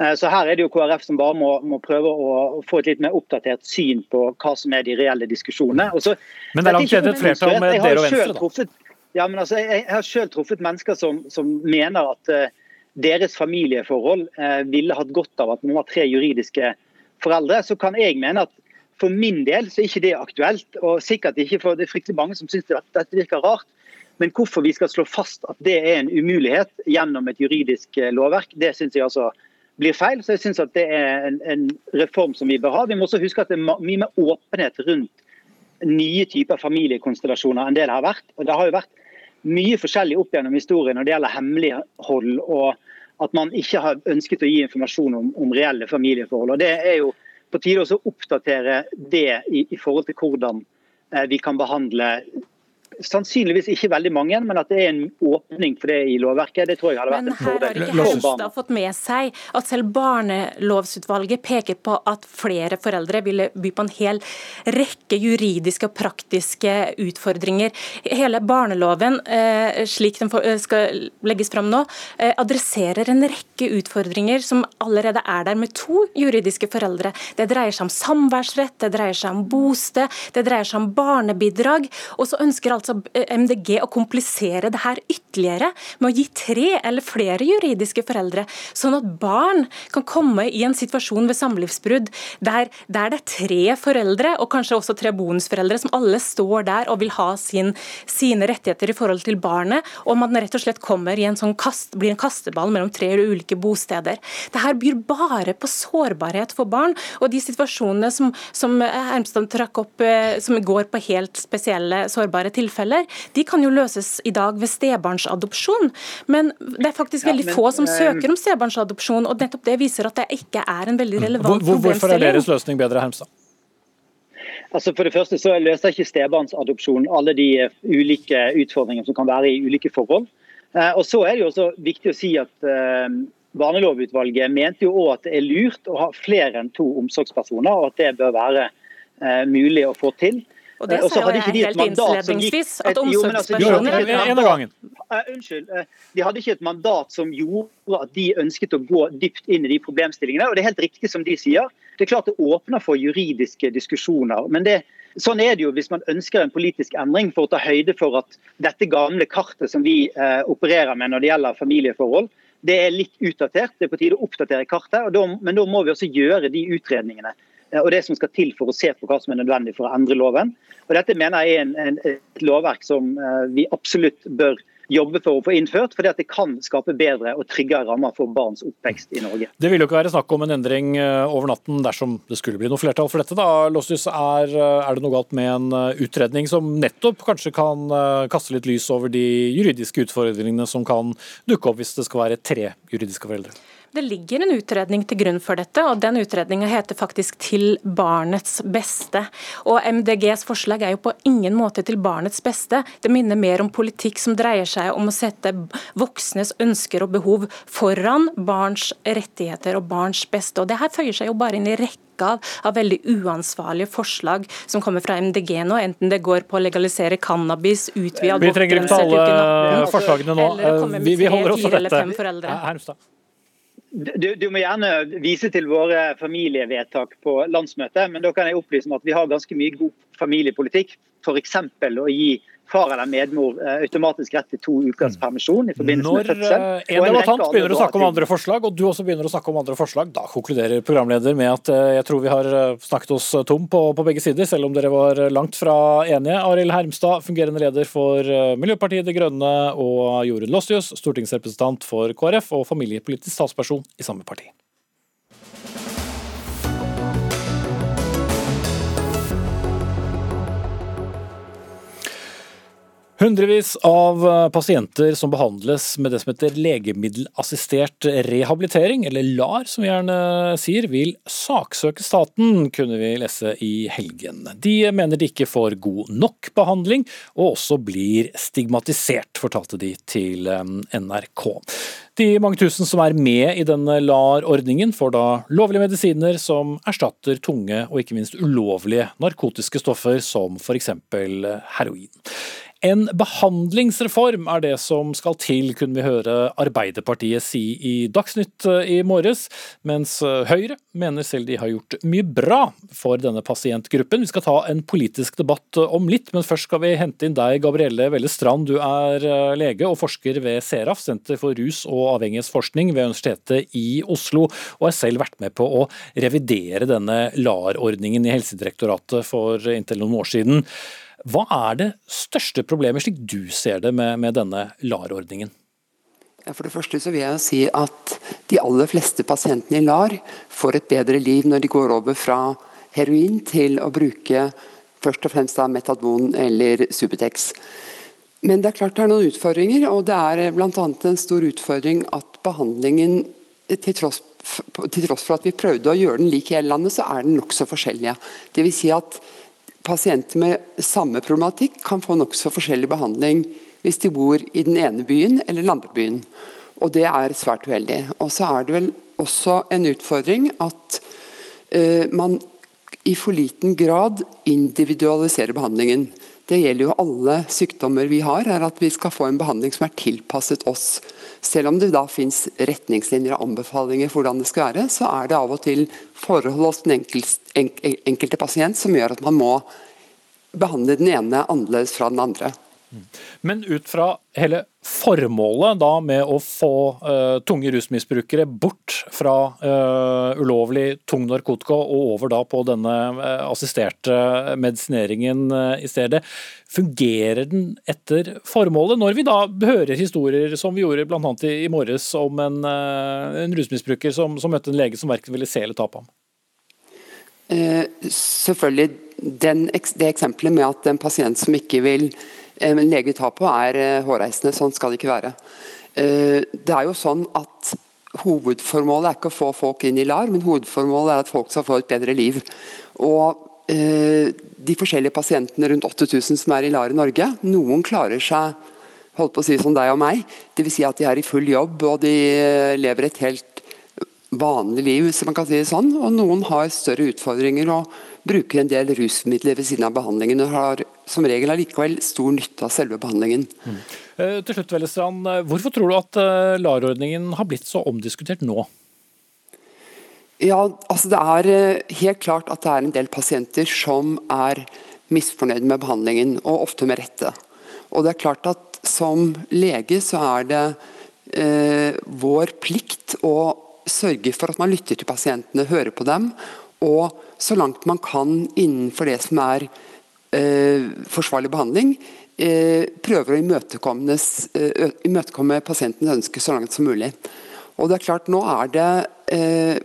Eh, så her er det jo KrF som bare må, må prøve å, få et litt mer oppdatert syn på hva som er de reelle diskusjonene. Også, men det er langt et flertall med dere og Venstre, truffet, ja, men altså, jeg, har selv truffet mennesker som, som mener at uh, deres familieforhold uh, ville hatt godt av at man var tre juridiske foreldre. Så kan jeg mene at for min del så er ikke det aktuelt. Og sikkert ikke for det er fryktelig mange som syns dette virker rart. Men hvorfor vi skal slå fast at det er en umulighet gjennom et juridisk lovverk, det syns jeg altså blir feil. Så jeg syns det er en, en, reform som vi bør ha. Vi må også huske at det er mye mer åpenhet rundt nye typer familiekonstellasjoner enn det det har vært. Og Det har jo vært mye forskjellig opp gjennom historien når det gjelder hemmelighold og at man ikke har ønsket å gi informasjon om, om reelle familieforhold. Og Det er jo på tide å oppdatere det i, i, forhold til hvordan eh, vi kan behandle sannsynligvis ikke veldig mange, men at det er en åpning for det i lovverket. Det tror jeg hadde vært Men en her har ikke for fått med seg at selv barnelovsutvalget peker på at flere foreldre ville by på en hel rekke juridiske og praktiske utfordringer. Hele barneloven, eh, slik den eh, skal legges fram nå, eh, adresserer en rekke utfordringer som allerede er der med to juridiske foreldre. Det dreier seg om samværsrett, det dreier seg om bosted, det dreier seg om barnebidrag. Og så ønsker altså eh, MDG å komplisere det her ytterligere med å gi tre eller flere juridiske foreldre, sånn at barn kan komme i en situasjon ved samlivsbrudd der, der det er tre foreldre, og kanskje også tre bonusforeldre, som alle står der og vil ha sin, sine rettigheter i forhold til barnet, og man rett og slett kommer i en sånn kast, blir en kasteball mellom tre ulike bosteder. Det her byr bare på sårbarhet for barn, og de situasjonene som, som Hermstad trakk opp, eh, som går på helt spesielle sårbare tilfeller, de kan jo løses i dag ved stebarnsadopsjon. Men det er faktisk Ja, veldig men, få som eh, søker om stebarnsadopsjon, og nettopp det viser at det ikke er en veldig Hvor, relevant hvor, hvorfor er deres løsning bedre, Hermstad? Altså For det første så løser ikke stebarnsadopsjon alle de eh, ulike utfordringene som kan være i ulike forhold. Eh, Og så er det jo også viktig å si at Barnelovutvalget mente jo også at det er lurt å ha flere enn to omsorgspersoner, og at det bør være mulig å få til. Og det Eh, sa jo jeg helt innledningsvis, at altså, omsorgspersoner gangen. Eh, unnskyld. eh, de hadde ikke et mandat som gjorde at de ønsket å gå dypt inn i de problemstillingene. og Det er helt riktig som de sier. Det er klart det åpner for juridiske diskusjoner. men det Sånn er det jo hvis man ønsker en politisk endring for å ta høyde for at dette gamle kartet som vi eh, opererer med når det gjelder familieforhold, det er litt utdatert. Det er på tide å oppdatere kartet. Og da, men da må vi også gjøre de utredningene eh, og det som skal til for å se på hva som er nødvendig for å endre loven. Og Dette mener jeg er en, en, et lovverk som eh, vi absolutt bør jobbe for å få innført, at det kan skape bedre og tryggere rammer for barns oppvekst i Norge. Det vil jo ikke være snakk om en endring eh, over natten dersom det skulle bli noe flertall for dette. da. Låstus, er, eh, er det noe galt med en eh, utredning som nettopp kanskje kan eh, kaste litt lys over de juridiske utfordringene som kan dukke opp hvis det skal være tre juridiske foreldre? Det ligger en utredning til grunn for dette, og den utredninga heter faktisk 'Til barnets beste'. Og MDGs forslag er jo på ingen måte til barnets beste. Det minner mer om politikk som dreier seg om å sette voksnes ønsker og behov foran barns rettigheter og barns beste. Og det her føyer seg jo bare inn i rekka av, av veldig uansvarlige forslag som kommer fra MDG nå, enten det går på å legalisere cannabis, utvide Vi trenger ikke alle forslagene nå. Vi, vi holder oss til dette. Hermstad. Du, du må gjerne vise til våre familievedtak på landsmøtet, men da kan jeg opplyse om at vi har ganske mye god familiepolitikk. F.eks. å gi far eller medmor eh, automatisk rett til to ukers permisjon i forbindelse Når med fødsel. Når en debattant begynner å snakke om andre forslag, og du også begynner å snakke om andre forslag, da konkluderer programleder med at eh, jeg tror vi har eh, snakket oss tom på, på begge sider, selv om dere var langt fra enige. Arild Hermstad, fungerende leder for eh, Miljøpartiet De Grønne, og Jorunn Lossius, stortingsrepresentant for KrF og familiepolitisk talsperson i samme parti. Hundrevis av eh, pasienter som behandles med det som heter legemiddelassistert rehabilitering, eller LAR som vi gjerne sier, vil saksøke staten, kunne vi lese i helgen. De mener de ikke får god nok behandling, og også blir stigmatisert, fortalte de til eh, NRK. De mange tusen som er med i denne LAR-ordningen får da lovlige medisiner som erstatter tunge og ikke minst ulovlige narkotiske stoffer som f.eks. heroin. En behandlingsreform er det som skal til, kunne vi høre Arbeiderpartiet si i Dagsnytt eh, i morges, mens eh, Høyre mener selv de har gjort mye bra for denne pasientgruppen. Vi skal ta en politisk debatt eh, om litt, men først skal vi hente inn deg, Gabrielle Welle Strand. Du er lege og forsker ved SERAF, Senter for rus- og avhengighetsforskning ved Universitetet i Oslo, og har selv vært med på å revidere denne LAR-ordningen i Helsedirektoratet for inntil noen år siden. Hva er det største problemet, slik du ser det, med, med denne LAR-ordningen? For det første så vil jeg si at de aller fleste pasientene i LAR får et bedre liv når de går over fra heroin til å bruke først og fremst metadon eller Subutex. Men det er klart det er noen utfordringer, og det er bl.a. en stor utfordring at behandlingen til tross, til tross for at vi prøvde å gjøre den lik i hele landet, så er den nokså forskjellige. Det vil si at pasienter med samme problematikk kan få nokså forskjellig behandling hvis de bor i den ene byen eller den andre byen. Og det er svært uheldig. Og så er det vel også en utfordring at uh, man i for liten grad individualiserer behandlingen. Det gjelder jo alle sykdommer vi har, er at vi skal få en behandling som er tilpasset oss. Selv om det da finnes retningslinjer og anbefalinger for hvordan det skal være, så er det av og til forhold hos den enkelte, enkelte pasient som gjør at man må behandle den ene annerledes fra den andre. Men ut fra hele formålet da med å få uh, tunge rusmisbrukere bort fra uh, ulovlig tung narkotika og over da på denne uh, assisterte medisineringen i stedet, fungerer den etter formålet? Når vi da hører historier som vi gjorde bl.a. I, i morges om en, en rusmisbruker som, som, møtte en lege som verken ville se eller ta på ham? selvfølgelig. Den, det eksempelet med at en pasient som ikke vil en eh, lege tar på, er eh, hårreisende. Sånn skal det ikke være. Eh, det er jo sånn at Hovedformålet er ikke å få folk inn i LAR, men hovedformålet er at folk skal få et bedre liv. Og De forskjellige pasientene, rundt 8000 som er i LAR i Norge, noen klarer seg holdt på å si som deg og meg. Dvs. Si at de er i full jobb og de lever et helt vanlig liv, hvis man kan si det sånn. Og noen har større utfordringer og bruker en del rusmidler ved siden av behandlingen. og har som regel allikevel stor nytte av selve behandlingen. Mm. Uh, til slutt, Vellestrand, eh, Hvorfor tror du at uh, LAR-ordningen har blitt så omdiskutert nå? Ja, altså Det er helt klart at det er en del pasienter som er misfornøyd med behandlingen, og ofte med rette. Og det er klart at Som lege så er det eh, vår plikt å sørge for at man lytter til pasientene, hører på dem, og så langt man kan innenfor det som er eh, forsvarlig behandling, eh, prøver å eh, imøtekomme pasientens ønske så langt som mulig. Og det er klart, Nå er det eh,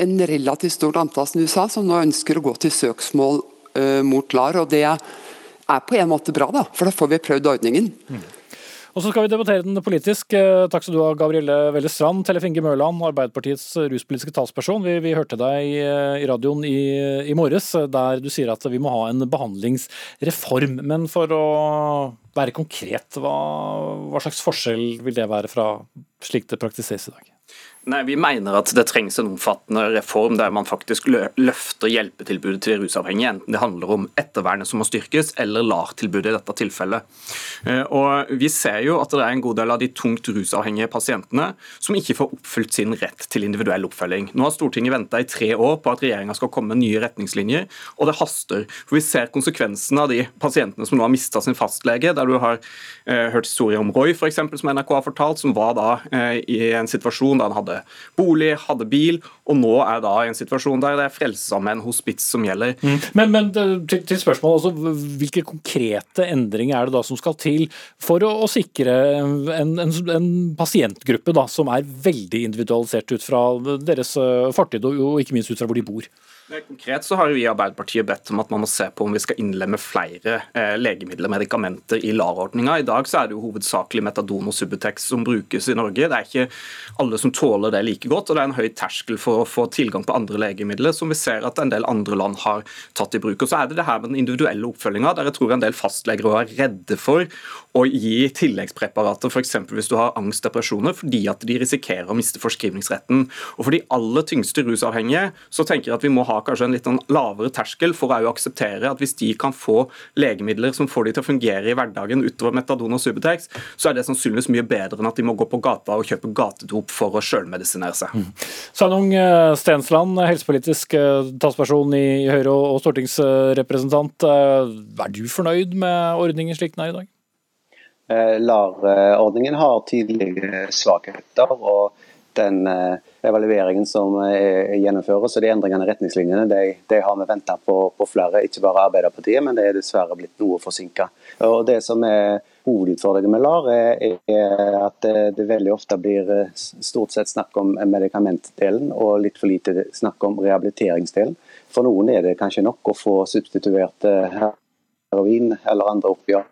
en relativt stort antall som du sa, som nå ønsker å gå til søksmål eh, mot LAR. og Det er på en måte bra, da, for da får vi prøvd ordningen. Mm. Og så skal vi debattere den politisk. Eh, takk skal du ha, Gabrielle Welle Strand. Tellef Inge Mørland, Arbeiderpartiets ruspolitiske talsperson. Vi, vi hørte deg i, i radioen i, i, morges der du sier at vi må ha en behandlingsreform. Men for å være konkret, hva, hva slags forskjell vil det være fra slik det praktiseres i dag? Nei, Vi mener at det trengs en omfattende reform der man faktisk løfter hjelpetilbudet til rusavhengige, enten det handler om ettervernet som må styrkes, eller LAR-tilbudet i dette tilfellet. Eh, og Vi ser jo at det er en god del av de tungt rusavhengige pasientene som ikke får oppfylt sin rett til individuell oppfølging. Nå har Stortinget venta i tre år på at regjeringa skal komme med nye retningslinjer, og det haster. For Vi ser konsekvensene av de pasientene som nå har mista sin fastlege. der du har eh, hørt historier om Roy, eksempel, som NRK har fortalt, som var da eh, i en situasjon da han hadde bolig, hadde bil, og nå er da i en situasjon der det er Frelsesarmeen hospits som gjelder. Mm. Men, men til, til spørsmålet, også, hvilke konkrete endringer er det da som skal til for å, å sikre en, en, en, pasientgruppe da, som er veldig individualisert ut fra deres fartid, fortid, og, og ikke minst ut fra hvor de bor? Konkret så har vi i Arbeiderpartiet bedt om at man må se på om vi skal innlemme flere eh, legemidler medikamenter i LAR-ordninga. I dag så er det jo hovedsakelig metadon og Subutex som brukes i Norge. Det er ikke alle som tåler det like godt, og det er en høy terskel for å få tilgang på andre legemidler, som vi ser at en del andre land har tatt i bruk. Og Så er det det her med den individuelle oppfølginga, der jeg tror en del fastleger er redde for å gi tilleggspreparater, f.eks. hvis du har angst, depresjoner, fordi at de risikerer å miste forskrivningsretten. Og For de aller tyngste rusavhengige så tenker jeg at vi må ha ha kanskje en litt sånn lavere terskel for å akseptere at hvis de kan få legemidler som får de til å fungere i hverdagen utover metadon og Subutex, så er det sannsynligvis mye bedre enn at de må gå på gata og kjøpe gatedop for å sjølmedisinere seg. Mm. Sveinung eh, Stensland, helsepolitisk eh, talsperson i Høyre og stortingsrepresentant. Eh, er du fornøyd med ordningen slik den er i dag? LAR-ordningen har tydelige svakheter. og den evalueringen som eh, gjennomføres og de endringene i retningslinjene, de, de har vi venta på, på, flere, ikke bare Arbeiderpartiet, men det er dessverre blitt noe forsinka. Det som er hovedutfordringen med LAR, er, er at det, veldig ofte blir eh, stort sett snakk om medikamentdelen og litt for lite snakk om rehabiliteringsdelen. For noen er det kanskje nok å få substituert eh, heroin eller andre oppgjør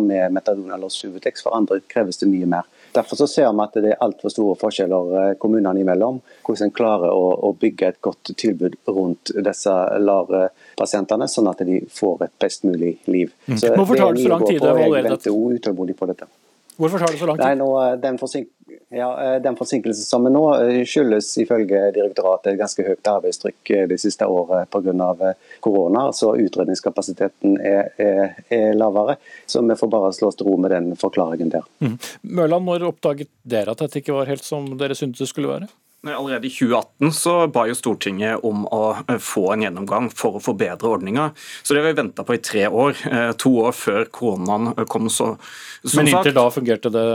med metadon eller Subutex, for andre kreves det mye mer. Derfor så ser vi at det er altfor store forskjeller eh, kommunene imellom. Hvordan en klarer å, å, bygge et godt tilbud rundt disse LAR-pasientene, sånn at de får et best mulig liv. Mm. Hvorfor tar det så lang tid å evaluere dette? Jeg venter utålmodig på dette. Hvorfor tar det så lang tid? Nei, nå, eh, den, forsink ja, eh, den forsinkelsen som er nå, skyldes ifølge direktoratet et ganske høyt arbeidstrykk det siste året pga. korona. Så utredningskapasiteten er, er, er, lavere. Så vi får bare slå oss til ro med den forklaringen der. Mm. Mørland, når oppdaget dere at dette ikke var helt som dere syntes det skulle være? Allerede i 2018 så ba jo Stortinget om å eh, få en gjennomgang for å forbedre ordninga. Så det har vi venta på i tre år. Eh, to år før koronaen kom. Så, Men inntil da fungerte det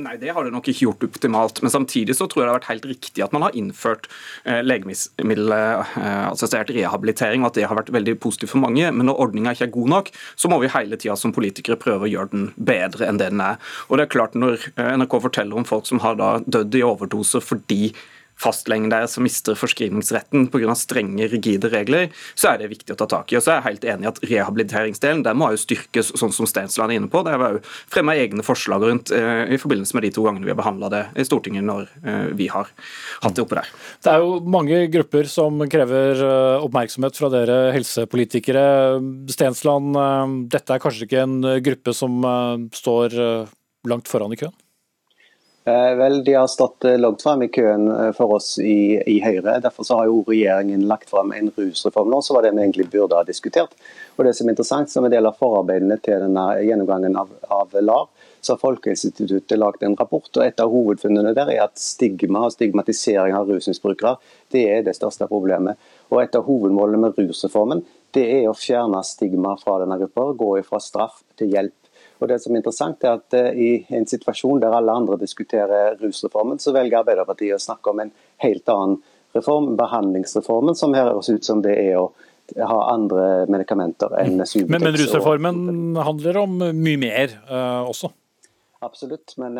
Nei, det har det nok ikke gjort optimalt. Men samtidig så tror jeg det har vært helt riktig at man har innført eh, legemiddelassistert rehabilitering, og at det har vært veldig positivt for mange. Men når ordninga ikke er god nok, så må vi hele tida som politikere prøve å gjøre den bedre enn det den er. Og det er klart Når eh, NRK forteller om folk som har dødd i overdoser fordi fastlegen deres som mister forskrivningsretten pga. strenge, rigide regler, så er det viktig å ta tak i. Og så er jeg helt enig i at Rehabiliteringsdelen den må jo styrkes, sånn som Stensland er inne på. Det har jo fremma egne forslag rundt eh, i forbindelse med de to gangene vi har behandla det i Stortinget når eh, vi har hatt det oppe der. Det er jo mange grupper som krever eh, oppmerksomhet fra dere helsepolitikere. Stensland, dette er kanskje ikke en gruppe som står langt foran i køen? Eh, vel, De har stått eh, langt frem i køen eh, for oss i, i, Høyre. Derfor har jo regjeringen lagt frem en rusreform nå, så var det vi egentlig burde ha diskutert. Og det Som er interessant, som en del av forarbeidene til denne gjennomgangen av, av LAR, så har Folkehelseinstituttet lagd en rapport. og Et av hovedfunnene der er at stigma og stigmatisering av rusmisbrukere det er det største problemet. Og Et av hovedmålene med rusreformen det er å fjerne stigma fra denne gruppa, gå fra straff til hjelp. Og det som er interessant er at eh, I en situasjon der alle andre diskuterer rusreformen, så velger Arbeiderpartiet å snakke om en helt annen reform, behandlingsreformen, som høres ut som det er å ha andre medikamenter enn Subutex. Men, men rusreformen handler om mye mer uh, også? Absolutt, men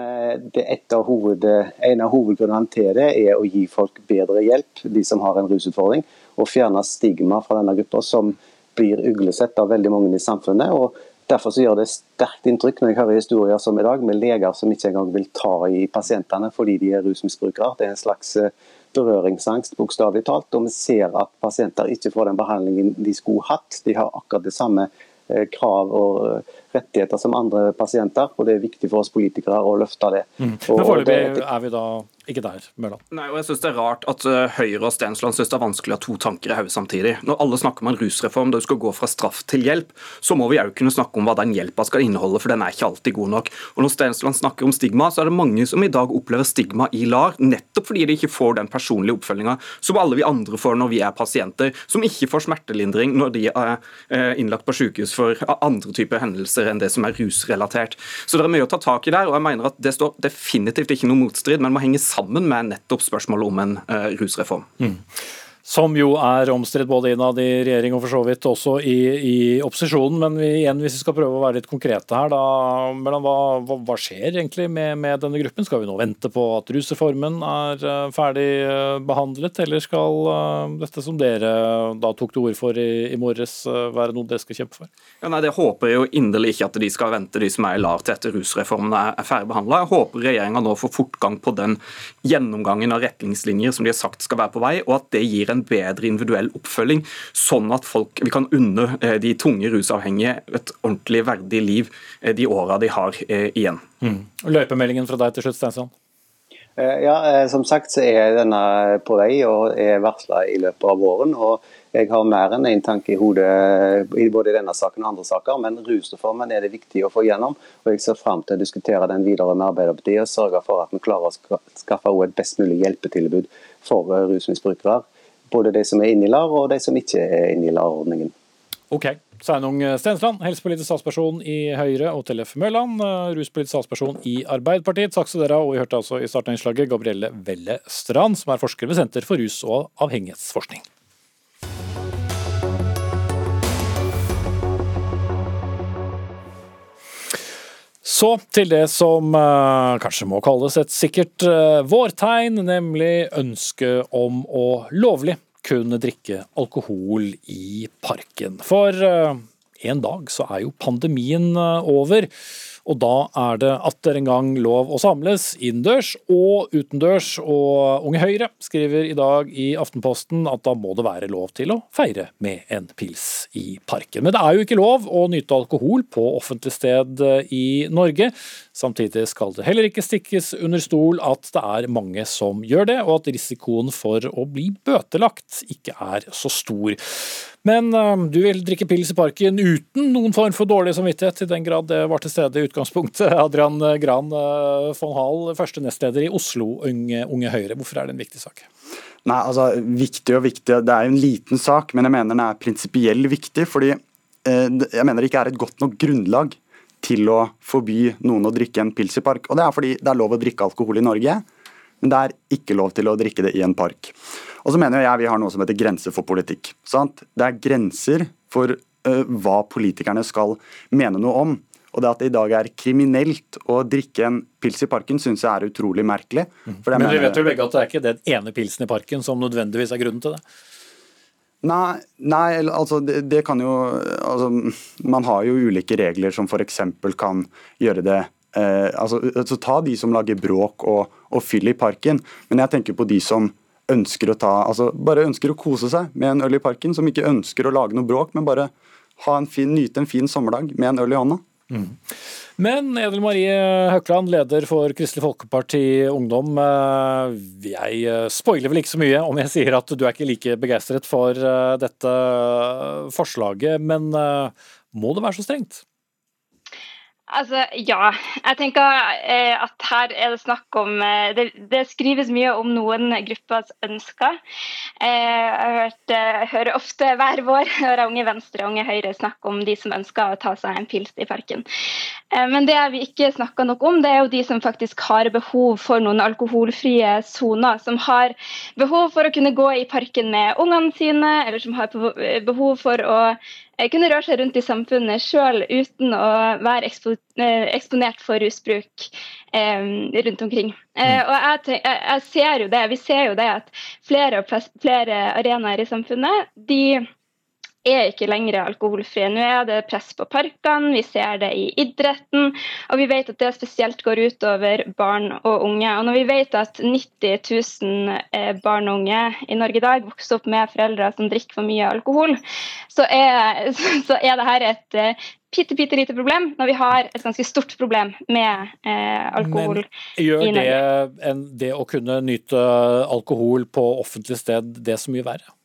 det et av hoved, en av hovedgrunnene til det er å gi folk bedre hjelp, de som har en rusutfordring, og fjerne stigma fra denne gruppa, som blir uglesett av veldig mange i samfunnet. og Derfor så gjør det sterkt inntrykk når jeg hører historier som i dag, med leger som ikke engang vil ta i pasientene fordi de er rusmisbrukere. Det er en slags eh, berøringsangst, bokstavelig talt. Og vi ser at pasienter ikke får den behandlingen de skulle hatt. De har akkurat det samme eh, krav og eh, rettigheter som andre pasienter, og det er viktig for oss politikere å løfte det. Mm. Men foreløpig er vi da ikke der, Mørland. Nei, og jeg synes Det er rart at uh, Høyre og Stensland synes det er vanskelig å ha to tanker i hodet samtidig. Når alle snakker om en rusreform der du skal gå fra straff til hjelp, så må vi òg kunne snakke om hva den hjelpa skal inneholde, for den er ikke alltid god nok. Og Når Stensland snakker om stigma, så er det mange som i dag opplever stigma i LAR, nettopp fordi de ikke får den personlige oppfølginga som alle vi andre får når vi er pasienter, som ikke får smertelindring når de er uh, innlagt på sykehus for andre typer hendelser enn det som er rusrelatert. Så det er mye å ta tak i der, og jeg mener at det står definitivt ikke noe motstrid, men må henge sammen med nettopp spørsmålet om en uh, rusreform. Mm. Som jo er omstridt både innad i regjering og for så vidt også i, i opposisjonen. Men vi, igjen, hvis vi skal prøve å være litt konkrete her, da, hva, hva, hva, skjer egentlig med, med, denne gruppen? Skal vi nå vente på at rusreformen er uh, ferdig uh, behandlet, eller skal uh, dette som dere da tok til orde for i, i morges, være noe dere skal kjempe for? Ja, nei, Det håper jeg jo inderlig ikke at de skal vente, de som er i LAR til etter rusreformen er, er ferdig behandla. Jeg håper regjeringa nå får fortgang på den gjennomgangen av retningslinjer som de har sagt skal være på vei, og at det gir en en bedre individuell oppfølging, sånn at folk, vi kan unne eh, de tunge rusavhengige et ordentlig verdig liv eh, de åra de har eh, igjen. Mm. Løypemeldingen fra deg til slutt, Stensson? Ja, Som sagt så er denne på vei og er varsla i løpet av våren. og Jeg har mer enn én en tanke i hodet både i denne saken og andre saker, men rusreformen er det viktig å få gjennom. og Jeg ser fram til å diskutere den videre med Arbeiderpartiet og sørge for at vi klarer å skaffe et best mulig hjelpetilbud for rusmisbrukere. Både de som er inne i LAR og de som ikke er inne i LAR-ordningen. Ok. Sveinung Stensland, helsepolitisk statsperson i Høyre, og Tellef Mørland, eh, ruspolitisk statsperson i Arbeiderpartiet. Takk skal dere ha. Og vi hørte altså i starten av innslaget Gabrielle Welle Strand, som er forsker ved Senter for rus- og avhengighetsforskning. Så til det som uh, kanskje må kalles et sikkert uh, vårtegn, nemlig ønsket om å lovlig kunne drikke alkohol i parken. For uh, en dag så er jo pandemien over. Og da er det atter en gang lov å samles, innendørs og utendørs. Og Unge Høyre skriver i dag i Aftenposten at da må det være lov til å feire med en pils i parken. Men det er jo ikke lov å nyte alkohol på offentlig sted i Norge. Samtidig skal det heller ikke stikkes under stol at det er mange som gjør det, og at risikoen for å bli bøtelagt ikke er så stor. Men uh, du vil drikke pils i parken uten noen form for dårlig samvittighet, i den grad det var til stede i utgangspunktet. Adrian Gran uh, von Hall, første nestleder i Oslo Unge, Unge Høyre. Hvorfor er det en viktig sak? Nei, altså Viktig og viktig, det er jo en liten sak, men jeg mener den er prinsipiell viktig. fordi uh, jeg mener det ikke er et godt nok grunnlag til å forby noen å drikke en pils i park. Og Det er fordi det er lov å drikke alkohol i Norge, men det er ikke lov til å drikke det i en park. Og så mener jeg vi har noe som heter grenser for politikk. Sant? Det er grenser for uh, hva politikerne skal mene noe om. Og det at det i dag er kriminelt å drikke en pils i parken, syns jeg er utrolig merkelig. Men vi vet jo begge at det er ikke den ene pilsen i parken som nødvendigvis er grunnen til det? Nei, nei altså det, det, kan jo altså, Man har jo ulike regler som f.eks. kan gjøre det eh, altså, altså, Ta de som lager bråk og, og fyll i parken, men jeg tenker på de som ønsker å ta, altså bare ønsker å kose seg med en øl i parken, som ikke ønsker å lage noe bråk, men bare en fin, nyte en fin sommerdag med en øl i hånda. Men Edel Marie Høkland, leder for Kristelig Folkeparti Ungdom. Eh, jeg eh, spoiler vel ikke så mye om jeg sier at du er ikke like begeistret for eh, dette forslaget, men må det være så strengt? Altså, ja. Jeg tenker eh, at her er det snakk om eh, det, det, skrives mye om noen gruppers ønsker. Eh, jeg, hørt, jeg, hører ofte hver vår hører Unge Venstre og Unge Høyre snakke om de som ønsker å ta seg en pils i parken. men det vi ikke snakker nok om, det er jo de som faktisk har behov for noen alkoholfrie soner. Som har behov for å kunne gå i parken med ungene sine, eller som har behov for å kunne røre seg rundt i samfunnet sjøl uten å være ekspo eksponert for rusbruk eh, rundt omkring. Eh, mm. og jeg, jeg, ser jo det, Vi ser jo det at flere og flere arenaer i samfunnet de er ikke lenger alkoholfrie. Nå er det press på parkene, vi ser det i idretten, og vi vet at det spesielt går utover barn og unge. Og når vi vet at 90 000 eh, barn og unge i Norge i dag vokser opp med foreldre som drikker for mye alkohol, så er, så er dette et eh, bitte, bitte lite problem når vi har et ganske stort problem med eh, alkohol Men gjør i Norge. Det, en, det å kunne nyte alkohol på offentlig sted det så mye verre?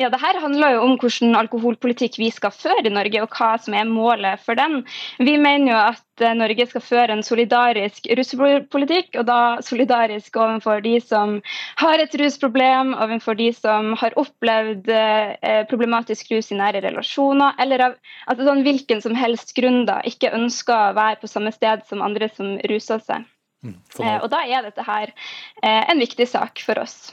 Ja, det her handler jo om hvilken alkoholpolitikk vi skal føre i Norge, og hva som er målet for den. Vi mener jo at eh, Norge skal føre en solidarisk ruspolitikk, og da solidarisk overfor de som har et rusproblem, overfor de som har opplevd eh, problematisk rus i nære relasjoner, eller av altså sånn hvilken som helst grunn da ikke ønsker å være på samme sted som andre som ruser seg. Mm, eh, og da er dette her en viktig sak for oss.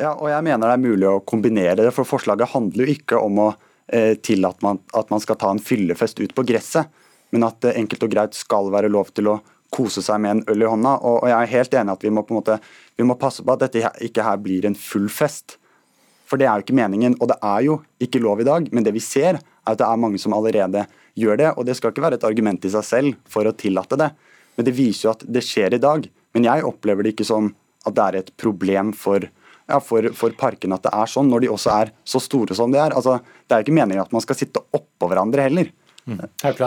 Ja, og jeg mener det er mulig å kombinere det, for forslaget handler jo ikke om å eh, tillate man, at man skal ta en fyllefest ut på gresset, men at det enkelt og greit skal være lov til å kose seg med en øl i hånda. Og, og jeg er helt enig at vi må, på en måte, vi må passe på at dette ikke her blir en full fest. For det er jo ikke meningen, og det er jo ikke lov i dag. Men det vi ser, er at det er mange som allerede gjør det. Og det skal ikke være et argument i seg selv for å tillate det. Men det viser jo at det skjer i dag. Men jeg opplever det ikke som at det er et problem for ja, for, for parkene at det er sånn, når de også er så store som de er. Altså, det er ikke meningen at man skal sitte oppå hverandre heller. Mm.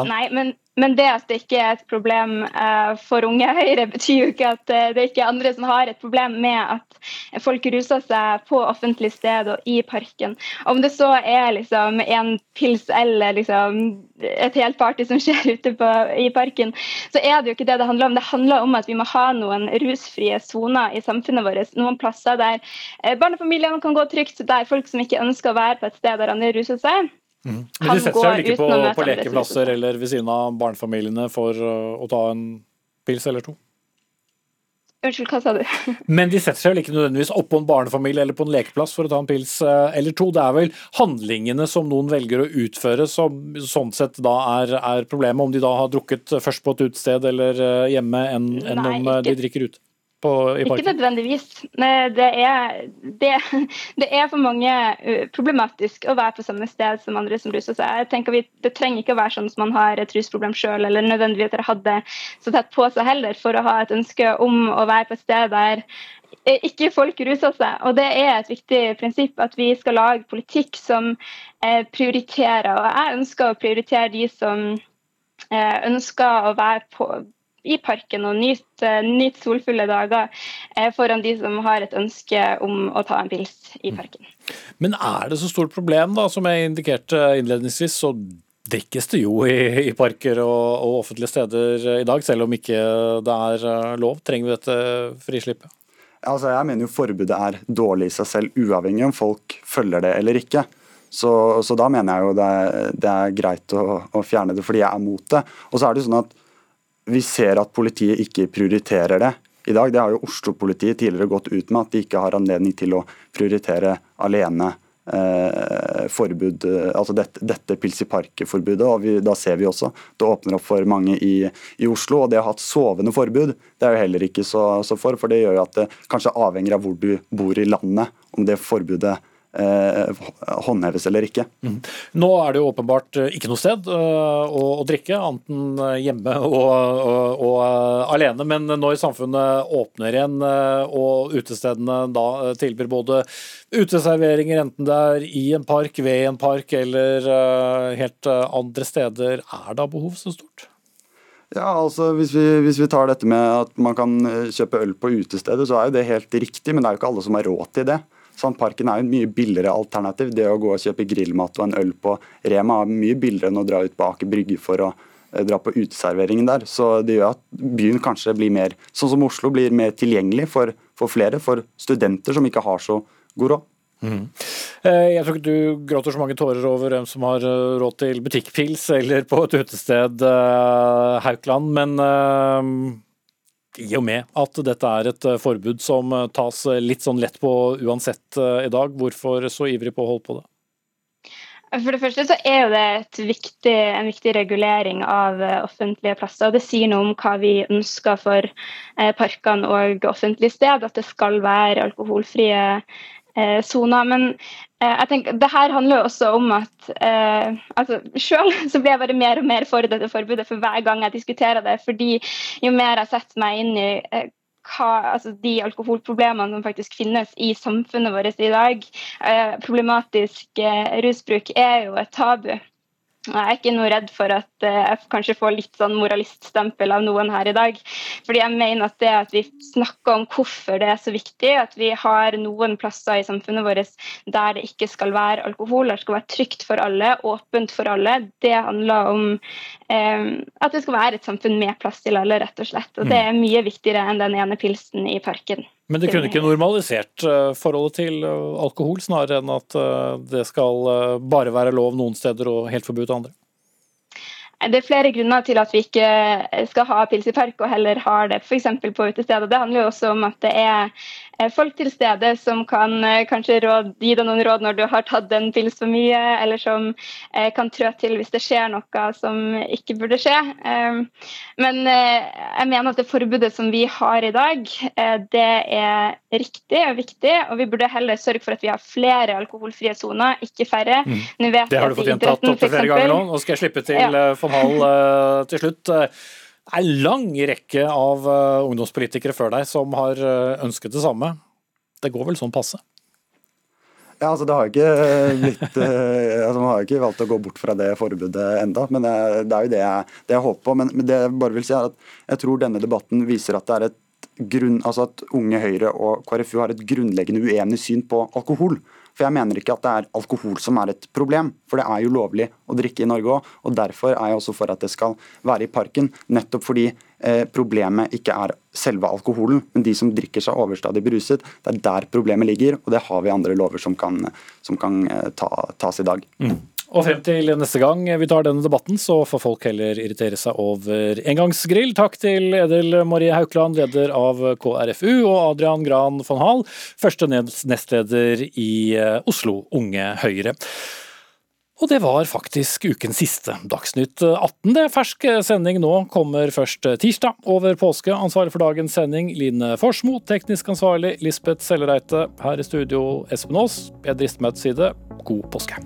Nei, men men det at det ikke er et problem uh, for Unge Høyre, betyr jo ikke at uh, det ikke er andre som har et problem med at folk ruser seg på offentlig sted og i parken. Om det så er liksom en pils eller liksom et helt party som skjer ute på, i parken, så er det jo ikke det det handler om. Det handler om at vi må ha noen rusfrie soner i samfunnet vårt. Noen plasser der uh, barnefamiliene kan gå trygt, der folk som ikke ønsker å være på et sted der andre ruser seg Mm. Men de setter seg vel ikke på, på lekeplasser eller ved siden av barnefamiliene for å ta en pils eller to? Unnskyld, hva sa du? Men de setter seg vel ikke nødvendigvis oppå en barnefamilie eller på en lekeplass for å ta en pils uh, eller to. Det er vel handlingene som noen velger å utføre som sånn sett da er, er problemet, om de da har drukket først på et utested eller uh, hjemme enn, enn om de drikker ute? På, Ikke nødvendigvis. Det er, det, det er for mange problematisk å være på samme sted som andre som ruser seg. Jeg tenker vi, Det trenger ikke å være sånn som man har et rusproblem sjøl, eller nødvendigvis at dere hadde så tett på seg heller, for å ha et ønske om å være på et sted der ikke folk ruser seg. Og Det er et viktig prinsipp at vi skal lage politikk som prioriterer. Og jeg ønsker å prioritere de som ønsker å være på i parken og nyte, nyt solfulle dager eh, foran de som har et ønske om å ta en pils i parken. Men er det så stort problem, da, som jeg indikerte innledningsvis, så drikkes det jo i, i parker og, og, offentlige steder i dag, selv om ikke det er eh, lov. Trenger vi dette frislippet? Altså, jeg mener jo forbudet er dårlig i seg selv, uavhengig om folk følger det eller ikke. Så, så da mener jeg jo det er, det er greit å, å, fjerne det, fordi jeg er mot det. Og så er det jo sånn at vi ser at politiet ikke prioriterer det i dag. Det har jo Oslo-politiet tidligere gått ut med, at de ikke har anledning til å prioritere alene eh, forbud, altså dette, dette pils i park-forbudet. og vi, Da ser vi også det åpner opp for mange i, i, Oslo. og Det å ha et sovende forbud det er jo heller ikke så, så for, for det gjør jo at det kanskje avhenger av hvor du bor i landet, om det forbudet Eh, håndheves eller ikke. Mm. Nå er det jo åpenbart eh, ikke noe sted eh, å, å drikke, annet enn hjemme og, og, og, alene. Men når samfunnet åpner igjen og utestedene da tilbyr både uteserveringer, enten det er i en park, ved en park eller helt andre steder, er da behov så stort? Ja, altså hvis vi, hvis vi, tar dette med at man kan kjøpe øl på utestedet, så er jo det helt riktig, men det er jo ikke alle som har råd til det. Sandparken er jo en mye billigere alternativ. Det å gå og kjøpe grillmat og en øl på Rema er mye billigere enn å dra ut på Aker Brygge for å eh, dra på uteserveringen der. Så det gjør at byen kanskje blir mer, sånn som Oslo, blir mer tilgjengelig for, for flere. For studenter som ikke har så god råd. Mm. Jeg tror ikke du gråter så mange tårer over hvem som har eh, råd til butikkpils eller på et utested, Haukeland, men i og med at dette er et eh, forbud som eh, tas eh, litt sånn lett på uansett i dag, hvorfor så ivrig på å holde på det? For det første så er det viktig, en viktig regulering av offentlige plasser. Det sier noe om hva vi ønsker for parkene og offentlige sted, at det skal være alkoholfrie soner. Men jeg tenker, det her handler jo også om at eh, altså Selv så blir jeg bare mer og mer for dette forbudet for hver gang jeg diskuterer det. fordi jo mer jeg setter meg inn i eh, hva, altså de alkoholproblemene som faktisk finnes i samfunnet vårt i dag. Eh, problematisk eh, rusbruk er jo et tabu. Jeg er ikke noe redd for at eh, jeg kanskje får litt sånn moraliststempel av noen her i dag. Fordi jeg mener at det at vi snakker om hvorfor det er så viktig, at vi har noen plasser i samfunnet vårt der det ikke skal være alkohol, der det skal være trygt for alle, åpent for alle, det handler om eh, at det skal være et samfunn med plass til alle, rett og slett. Og det er mye viktigere enn den ene pilsen i parken. Men det kunne ikke normalisert eh, forholdet til eh, alkohol, snarere enn at eh, det skal bare være lov noen steder og helt forbudt andre? Det er flere grunner til at vi ikke skal ha pils i park, og heller har det f.eks. på utesteder. Det handler jo også om at det er folk til stede som kan kanskje råd, gi deg noen råd når du har tatt en pils for mye, eller som kan trå til hvis det skjer noe som ikke burde skje. Men jeg mener at det forbudet som vi har i dag, det er riktig og viktig, og vi burde heller sørge for at vi har flere alkoholfrie soner, ikke færre. Mm. det har du fått gjentatt opptil flere ganger nå. Nå skal jeg slippe til ja von Hall eh, til slutt. Det er en lang rekke av eh, ungdomspolitikere før deg som har eh, ønsket det samme. Det går vel sånn passe? Ja, altså det har ikke blitt altså Man har ikke valgt å gå bort fra det forbudet enda, men det, er jo det jeg, det jeg håper på. Men, men, det jeg bare vil si er at jeg tror denne debatten viser at det er et grunn, altså at Unge Høyre og KrFU har et grunnleggende uenig syn på alkohol. For jeg mener ikke at det er alkohol som er et problem, for det er jo lovlig å drikke i Norge òg. Og derfor er jeg også for at det skal være i parken, nettopp fordi eh, problemet ikke er selve alkoholen, men de som drikker seg overstadig beruset. Det er der problemet ligger, og det har vi andre lover som kan, som kan eh, ta, tas i dag. Mm. Og frem til neste gang vi tar denne debatten, så får folk heller irritere seg over engangsgrill. Takk til Edel Marie Haukland, leder av KrFU, og Adrian Gran von Hall, første nestleder i eh, Oslo Unge Høyre. Og det var faktisk ukens siste Dagsnytt 18. Det er fersk sending nå, kommer først tirsdag over påske. Ansvarlig for dagens sending Line Forsmo, teknisk ansvarlig Lisbeth Sellereite. Her i studio Espen Aas. Jeg drister meg til å si det, god påske.